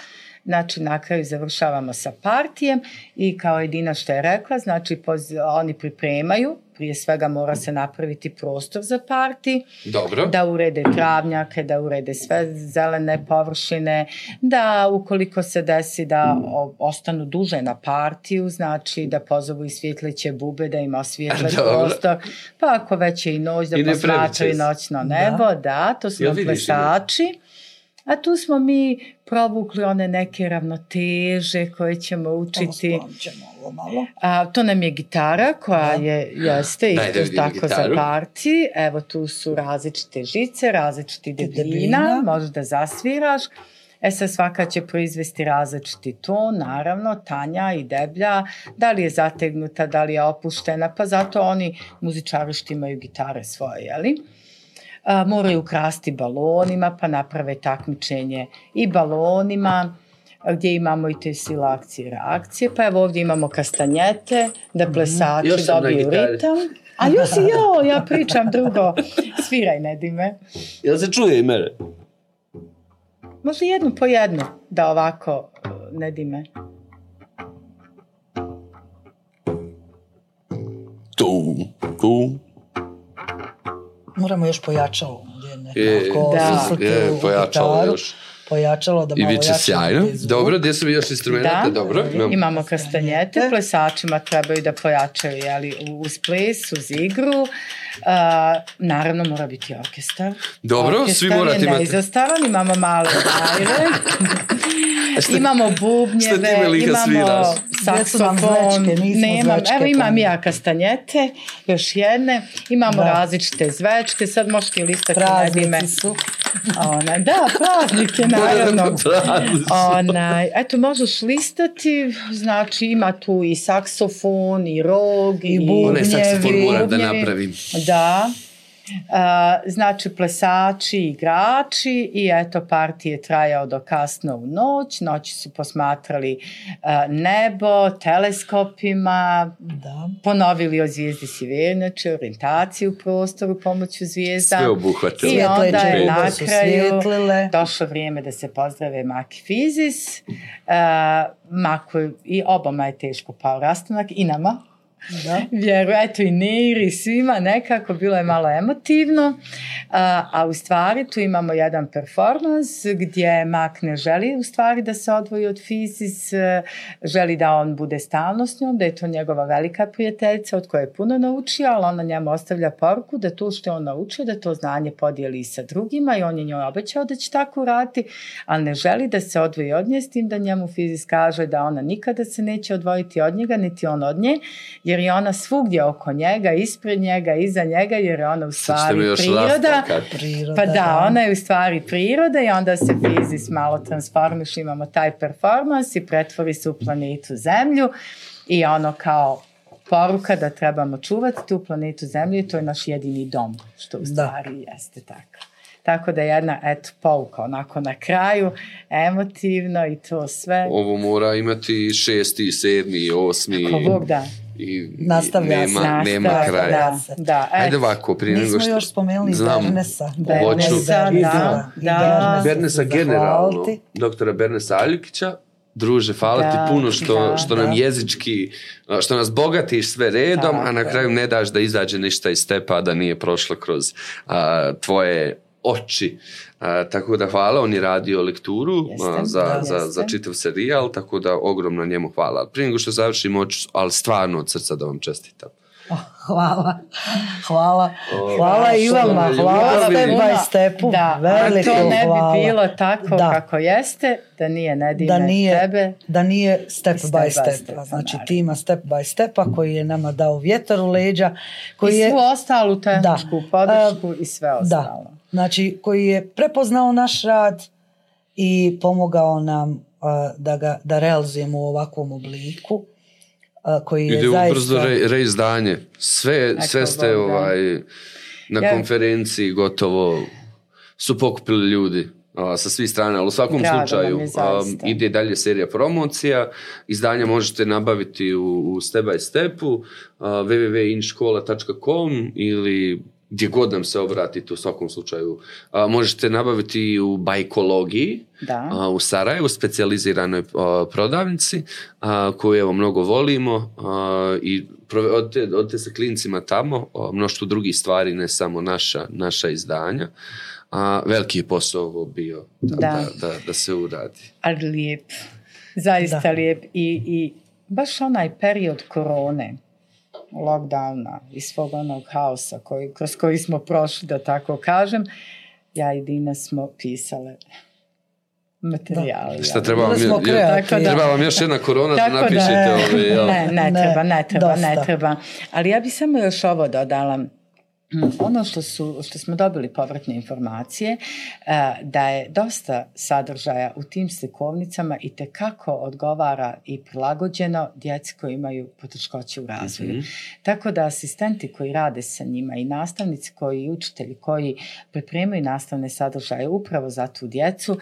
Znači, na kraju završavamo sa partijem i kao jedina što je rekla, znači, oni pripremaju, prije svega mora se napraviti prostor za parti, Dobro. da urede travnjake, da urede sve zelene površine, da ukoliko se desi da ostanu duže na partiju, znači da pozovu i svjetleće bube, da ima svjetle prostor, pa ako već je i noć, da posmatraju noćno nebo, da, da to su plesači. A tu smo mi provukli one neke ravnoteže koje ćemo učiti. Ovo malo. A, to nam je gitara koja da. je, jeste i tako gitaru. za parti. Evo tu su različite žice, različiti debljina, možeš da zasviraš. E sad svaka će proizvesti različiti ton, naravno, tanja i deblja, da li je zategnuta, da li je opuštena, pa zato oni muzičari što imaju gitare svoje, jeli? A, moraju krasti balonima, pa naprave takmičenje i balonima, gdje imamo i te sile akcije i reakcije. Pa evo ovdje imamo kastanjete, da mhm. plesači mm, dobiju ritam. A još jo, ja pričam drugo. Sviraj, Nedime. Jel se čuje i mene? Može jednu po jednu, da ovako, Nedime. Tu, tu, moramo još pojačalo. Je, da. je, pojačalo još. Pojačalo da malo I biće sjajno. Dobro, gdje su još instrumenta? Da, Dobro. Imamo, imamo kastanjete, plesačima trebaju da pojačaju jeli, uz ples, uz igru. Uh, naravno mora biti orkestar. Dobro, orkestar svi morate imati. Orkestar imamo male bajre. imamo bubnjeve, imamo saksofon, nemam, evo imam ja kastanjete, još jedne, imamo da. različite zvečke, sad možete listati Praznici su. Ona, da, praznike, naravno. Ona, eto, možeš listati, znači ima tu i saksofon, i rog, i, i bubnjevi. Onaj saksofon moram da napravim. Da, znači plesači, igrači i eto partije trajao do kasno u noć. Noći su posmatrali nebo, teleskopima, da. ponovili o zvijezdi Siverneče, orijentaciju u prostoru pomoću zvijezda. Sve obuhvatili. I onda je na kraju došlo vrijeme da se pozdrave Maki Fizis. Uh, Maku i obama je teško pao rastanak i nama da. vjeru, eto i Niri, svima nekako, bilo je malo emotivno, a, a u stvari tu imamo jedan performans gdje Mak ne želi u stvari da se odvoji od Fizis, e, želi da on bude stalno s njom, da je to njegova velika prijateljica od koje je puno naučio, ali ona njemu ostavlja poruku da to što je on naučio, da to znanje podijeli sa drugima i on je njoj obećao da će tako raditi, ali ne želi da se odvoji od nje s tim da njemu Fizis kaže da ona nikada se neće odvojiti od njega, niti on od nje, jer je ona svugdje oko njega, ispred njega, iza njega, jer je ona u stvari priroda. priroda. Pa da, ona je u stvari priroda i onda se fizis malo transformiš, imamo taj performans i pretvori se u planetu Zemlju i ono kao poruka da trebamo čuvati tu planetu Zemlju i to je naš jedini dom, što u stvari da. jeste tako. Tako da jedna, eto, pouka onako na kraju, emotivno i to sve. Ovo mora imati šesti, sedmi, osmi. Ako Bog da. I, nastavlja nema, nastavlja, nema kraja. Da, da, Ajde ovako, prije nego što... Nismo još spomenuli znam, Bernesa. Bernesa, hoću, da, da, da. Bernesa generalno, doktora Bernesa Aljukića, druže, hvala da, ti puno što, da, što nam da. jezički, što nas bogatiš sve redom, da, a na kraju ne daš da izađe ništa iz stepa da nije prošlo kroz a, tvoje oči. A, tako da hvala, on je radio lekturu Jeste, a, za, da, za, za čitav serijal, tako da ogromno njemu hvala. Prije nego što završimo, ali stvarno od srca da vam čestitam. Oh, hvala. Hvala. Oh, hvala i vama. Hvala step by stepu. Da, Veliko to ne bi bilo tako da. kako jeste, da nije Nedine da nije, tebe. Da nije step, step by step. step znači naravno. tima step by stepa koji je nama dao vjetar u leđa. Koji I svu je, ostalu tehničku da, podršku uh, i sve ostalo. Da. Znači, koji je prepoznao naš rad i pomogao nam uh, da ga da realizujemo u ovakvom obliku uh, koji je Ide zaista... brzo re, reizdanje. Sve, sve ste Bog, ovaj, na ja. konferenciji gotovo su pokupili ljudi. a, sa svih strana, ali u svakom Drago slučaju je, a, ide dalje serija promocija, izdanja možete nabaviti u, u Step by Stepu, www.inškola.com ili gdje god nam se obratite u svakom slučaju. A, možete nabaviti i u bajkologiji, Da. a, u Sarajevu, specijaliziranoj a, prodavnici, a, koju evo mnogo volimo a, i prove- odite, odite sa klincima tamo, a, mnoštvo drugih stvari, ne samo naša, naša izdanja. A, veliki je posao ovo bio da, Da. da. Da, da se uradi. Ali lijep. Zaista Da. lijep. I, I baš onaj period korone, lockdowna i svog onog haosa koji, kroz koji smo prošli, da tako kažem, ja i Dina smo pisale materijale. Šta treba vam, smo je- da- treba vam još jedna korona da Tako da- napišete ove, jel? Ne, ne Ne, treba, ne treba, ne dosta. treba. Ali ja bi samo još ovo dodala. Mm, Ono što, su, što smo dobili povratne informacije, eh, da je dosta sadržaja u tim slikovnicama i te kako odgovara i prilagođeno djeci koji imaju poteškoće u razvoju. Tako da asistenti koji rade sa njima i nastavnici koji i učitelji koji pripremaju nastavne sadržaje upravo za tu djecu,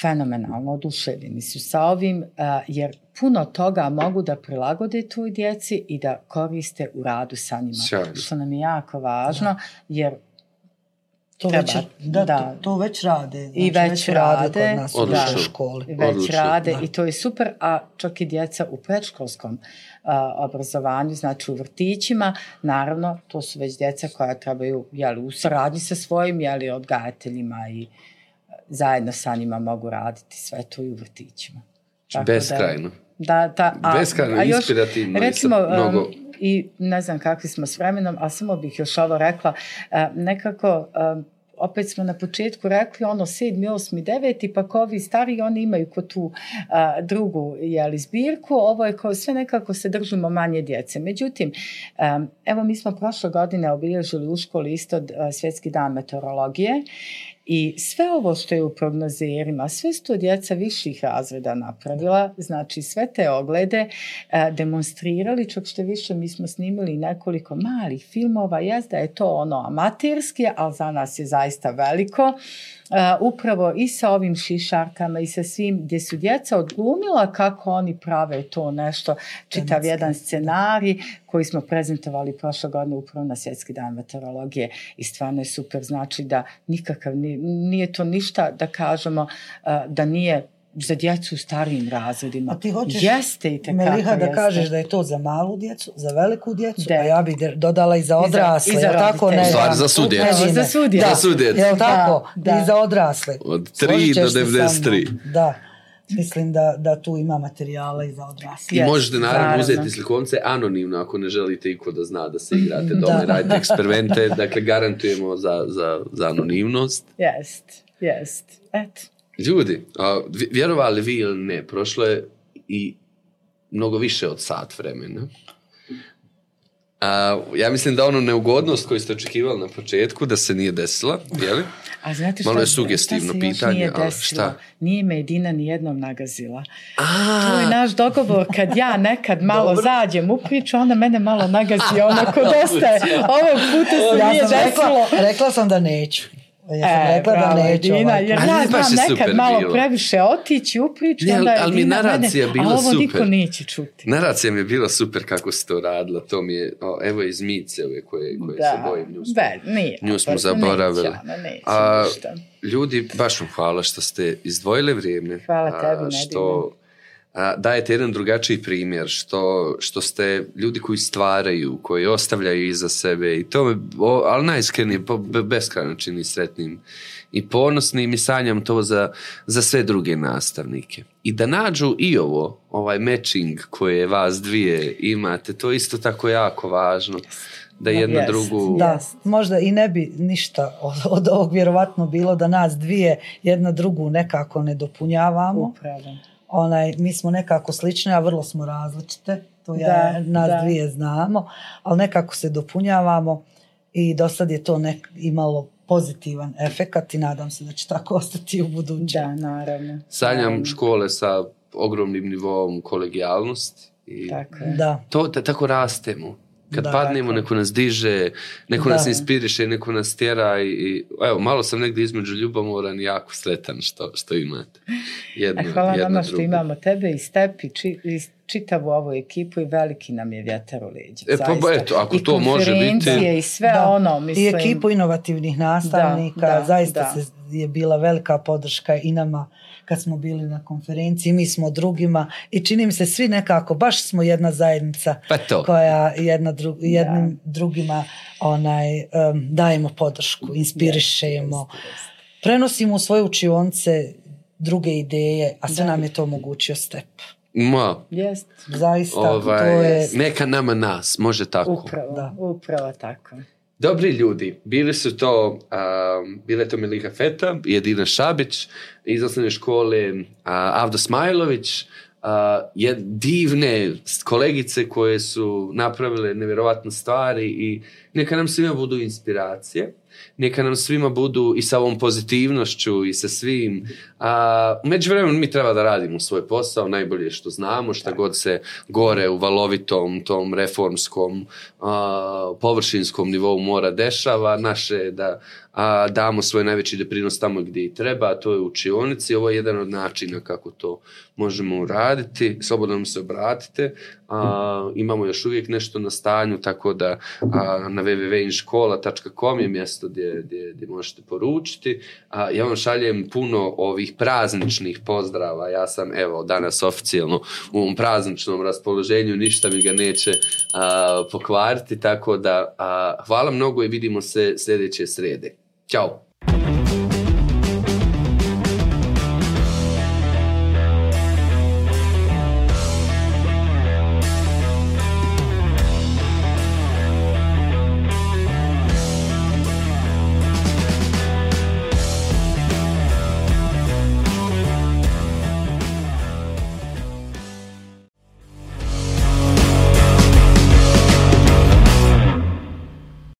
fenomenalno oduševljeni su sa ovim, a, jer puno toga mogu da prilagode toj djeci i da koriste u radu sa njima. Sjajno. Što nam je jako važno, jer To Treba, već, da, da. To, to već rade. Znači, I već rade, kod nas u Odlično. školi. već Odlično. rade Da. i to je super, a čak i djeca u predškolskom a, obrazovanju, znači u vrtićima, naravno, to su već djeca koja trebaju, jeli, u saradnji sa svojim, jeli, odgajateljima i a, zajedno sa njima mogu raditi sve to i u vrtićima. Tako da- Beskrajno. Da, da, a, Beskrajno, a još, inspirativno Recimo, um, mnogo- i ne znam kakvi smo s vremenom, ali samo bih još ovo rekla, nekako opet smo na početku rekli ono sedmi, osmi, deveti, pa ko ovi stari, oni imaju ko tu a, drugu jeli, zbirku, ovo je kao sve nekako se držimo manje djece. Međutim, evo mi smo prošle godine obilježili u školi isto a, svjetski dan meteorologije i sve ovo što je u prognozerima, sve su to djeca viših razreda napravila, znači sve te oglede e, demonstrirali, čak što više mi smo snimili nekoliko malih filmova, jazda je to ono amaterski, ali za nas je zaista veliko, upravo i sa ovim šišarkama i sa svim gdje su djeca odglumila kako oni prave to nešto, čitav jedan scenarij koji smo prezentovali prošle godine upravo na svjetski dan meteorologije i stvarno je super, znači da nikakav, nije, nije to ništa da kažemo uh, da nije za djecu u starijim razredima. A ti hoćeš, Jeste i Meliha, da jeste. kažeš da je to za malu djecu, za veliku djecu, Da. a ja bih de- dodala i za I za- odrasle, i za tako? Ne, stvari za svu djecu. Za svu djecu. Da, Za svu djecu. Jel tako? Da, da. I za odrasle. Od 3 Složit do ćeš se sa mnom. 93. Da. Mislim da, da tu ima materijala i za odrasle. I Yes, možete naravno, naravno. uzeti slikovnice anonimno ako ne želite iko da zna da se igrate Da. doma i radite eksperimente. Dakle, garantujemo za, za, za anonimnost. Jest, jest. Eto. Ljudi, a, vjerovali vi ili ne, prošlo je i mnogo više od sat vremena. A, ja mislim da ono neugodnost koju ste očekivali na početku, da se nije desila, jeli? A znate Malo je sugestivno šta pitanje, nije ali desilo? šta? Nije me Edina ni jednom nagazila. A, To je naš dogovor, kad ja nekad malo Dobro. zađem u priču, onda mene malo nagazi, onako dosta je. Ovog puta se Ja nije desilo. rekla, rekla sam da neću. Ja sam E, rekla da bravo, neću. Edina, ovaj jer. Ali ja baš znam nekad super malo bilo. previše otići u priču, Ne, onda ali mi naracija mene, bila a ovo niko super. neće čuti. Naracija mi je bila super kako ste to radila, to mi je, o, evo iz Mice ove koje, koje se bojim, nju smo, nije. nju smo se zaboravili. Neće, ona, neće A, ništa. Ljudi, baš vam hvala što ste izdvojili vrijeme. Hvala tebi, Što a, dajete jedan drugačiji primjer, što, što ste ljudi koji stvaraju, koji ostavljaju iza sebe i to me, o, ali najiskrenije, po- beskrajno čini sretnim i ponosnim i sanjam to za, za sve druge nastavnike. I da nađu i ovo, ovaj matching koje vas dvije imate, to je isto tako jako važno. Da jedna jest. drugu... Da, možda i ne bi ništa od, od ovog vjerovatno bilo da nas dvije jedna drugu nekako ne dopunjavamo. Upravo. Onaj, mi smo nekako slične, a vrlo smo različite. To ja, Da, nas da. dvije znamo, ali nekako se dopunjavamo i do sad je to nek, imalo pozitivan efekat i nadam se da će tako ostati u buduće. Da, naravno. Sanjam Naravno. škole sa ogromnim nivom kolegijalnosti i Tako je. Da. to ta- tako rastemo. Kad Da, padnemo, neko nas diže, neko Da. nas inspiriše, neko nas tjera i, i evo, malo sam negdje između ljubomoran i jako sretan što, što imate. Jedno, E, Hvala jedno nama što drugo. imamo tebe i Step i, či, i čitavu ovu ekipu i veliki nam je vjetar u leđa. E, pa, zaista. eto, ako I to može biti- konferencije I sve Da. ono, mislim. I ekipu inovativnih nastavnika, Da, da, zaista da. Se, je bila velika podrška i nama kad smo bili na konferenciji, mi smo drugima i čini mi se svi nekako, baš smo jedna zajednica Pa to. koja jedna dru, jednim drugima onaj, em, dajemo podršku, inspirišemo, prenosimo u svoje učionce druge ideje, a sve nam je to omogućio step. Ma, Jest, Zaista, ovaj, to je... neka nama nas, može tako. upravo, Da. upravo tako. Dobri ljudi, bili su to, um, bile to Milika Feta i Edina Šabić iz osnovne škole uh, Avdo Smajlović, uh, je divne kolegice koje su napravile nevjerovatne stvari i neka nam svima budu inspiracije, neka nam svima budu i sa ovom pozitivnošću i sa svim. A, među vremenu mi treba da radimo svoj posao, najbolje što znamo, šta god se gore u valovitom, tom reformskom, a, površinskom nivou mora dešava, naše je da a, damo svoj najveći doprinos tamo gdje i treba, a to je u učionici. Ovo je jedan od načina kako to možemo uraditi. Slobodno nam se obratite. A, imamo još uvijek nešto na stanju, tako da a, na www.inškola.com je mjesto gdje, gdje, gdje možete poručiti. A, ja vam šaljem puno ovih prazničnih pozdrava. Ja sam, evo, danas oficijalno u ovom prazničnom raspoloženju, ništa mi ga neće a, pokvariti, tako da a, hvala mnogo i vidimo se sljedeće srede. Ćao!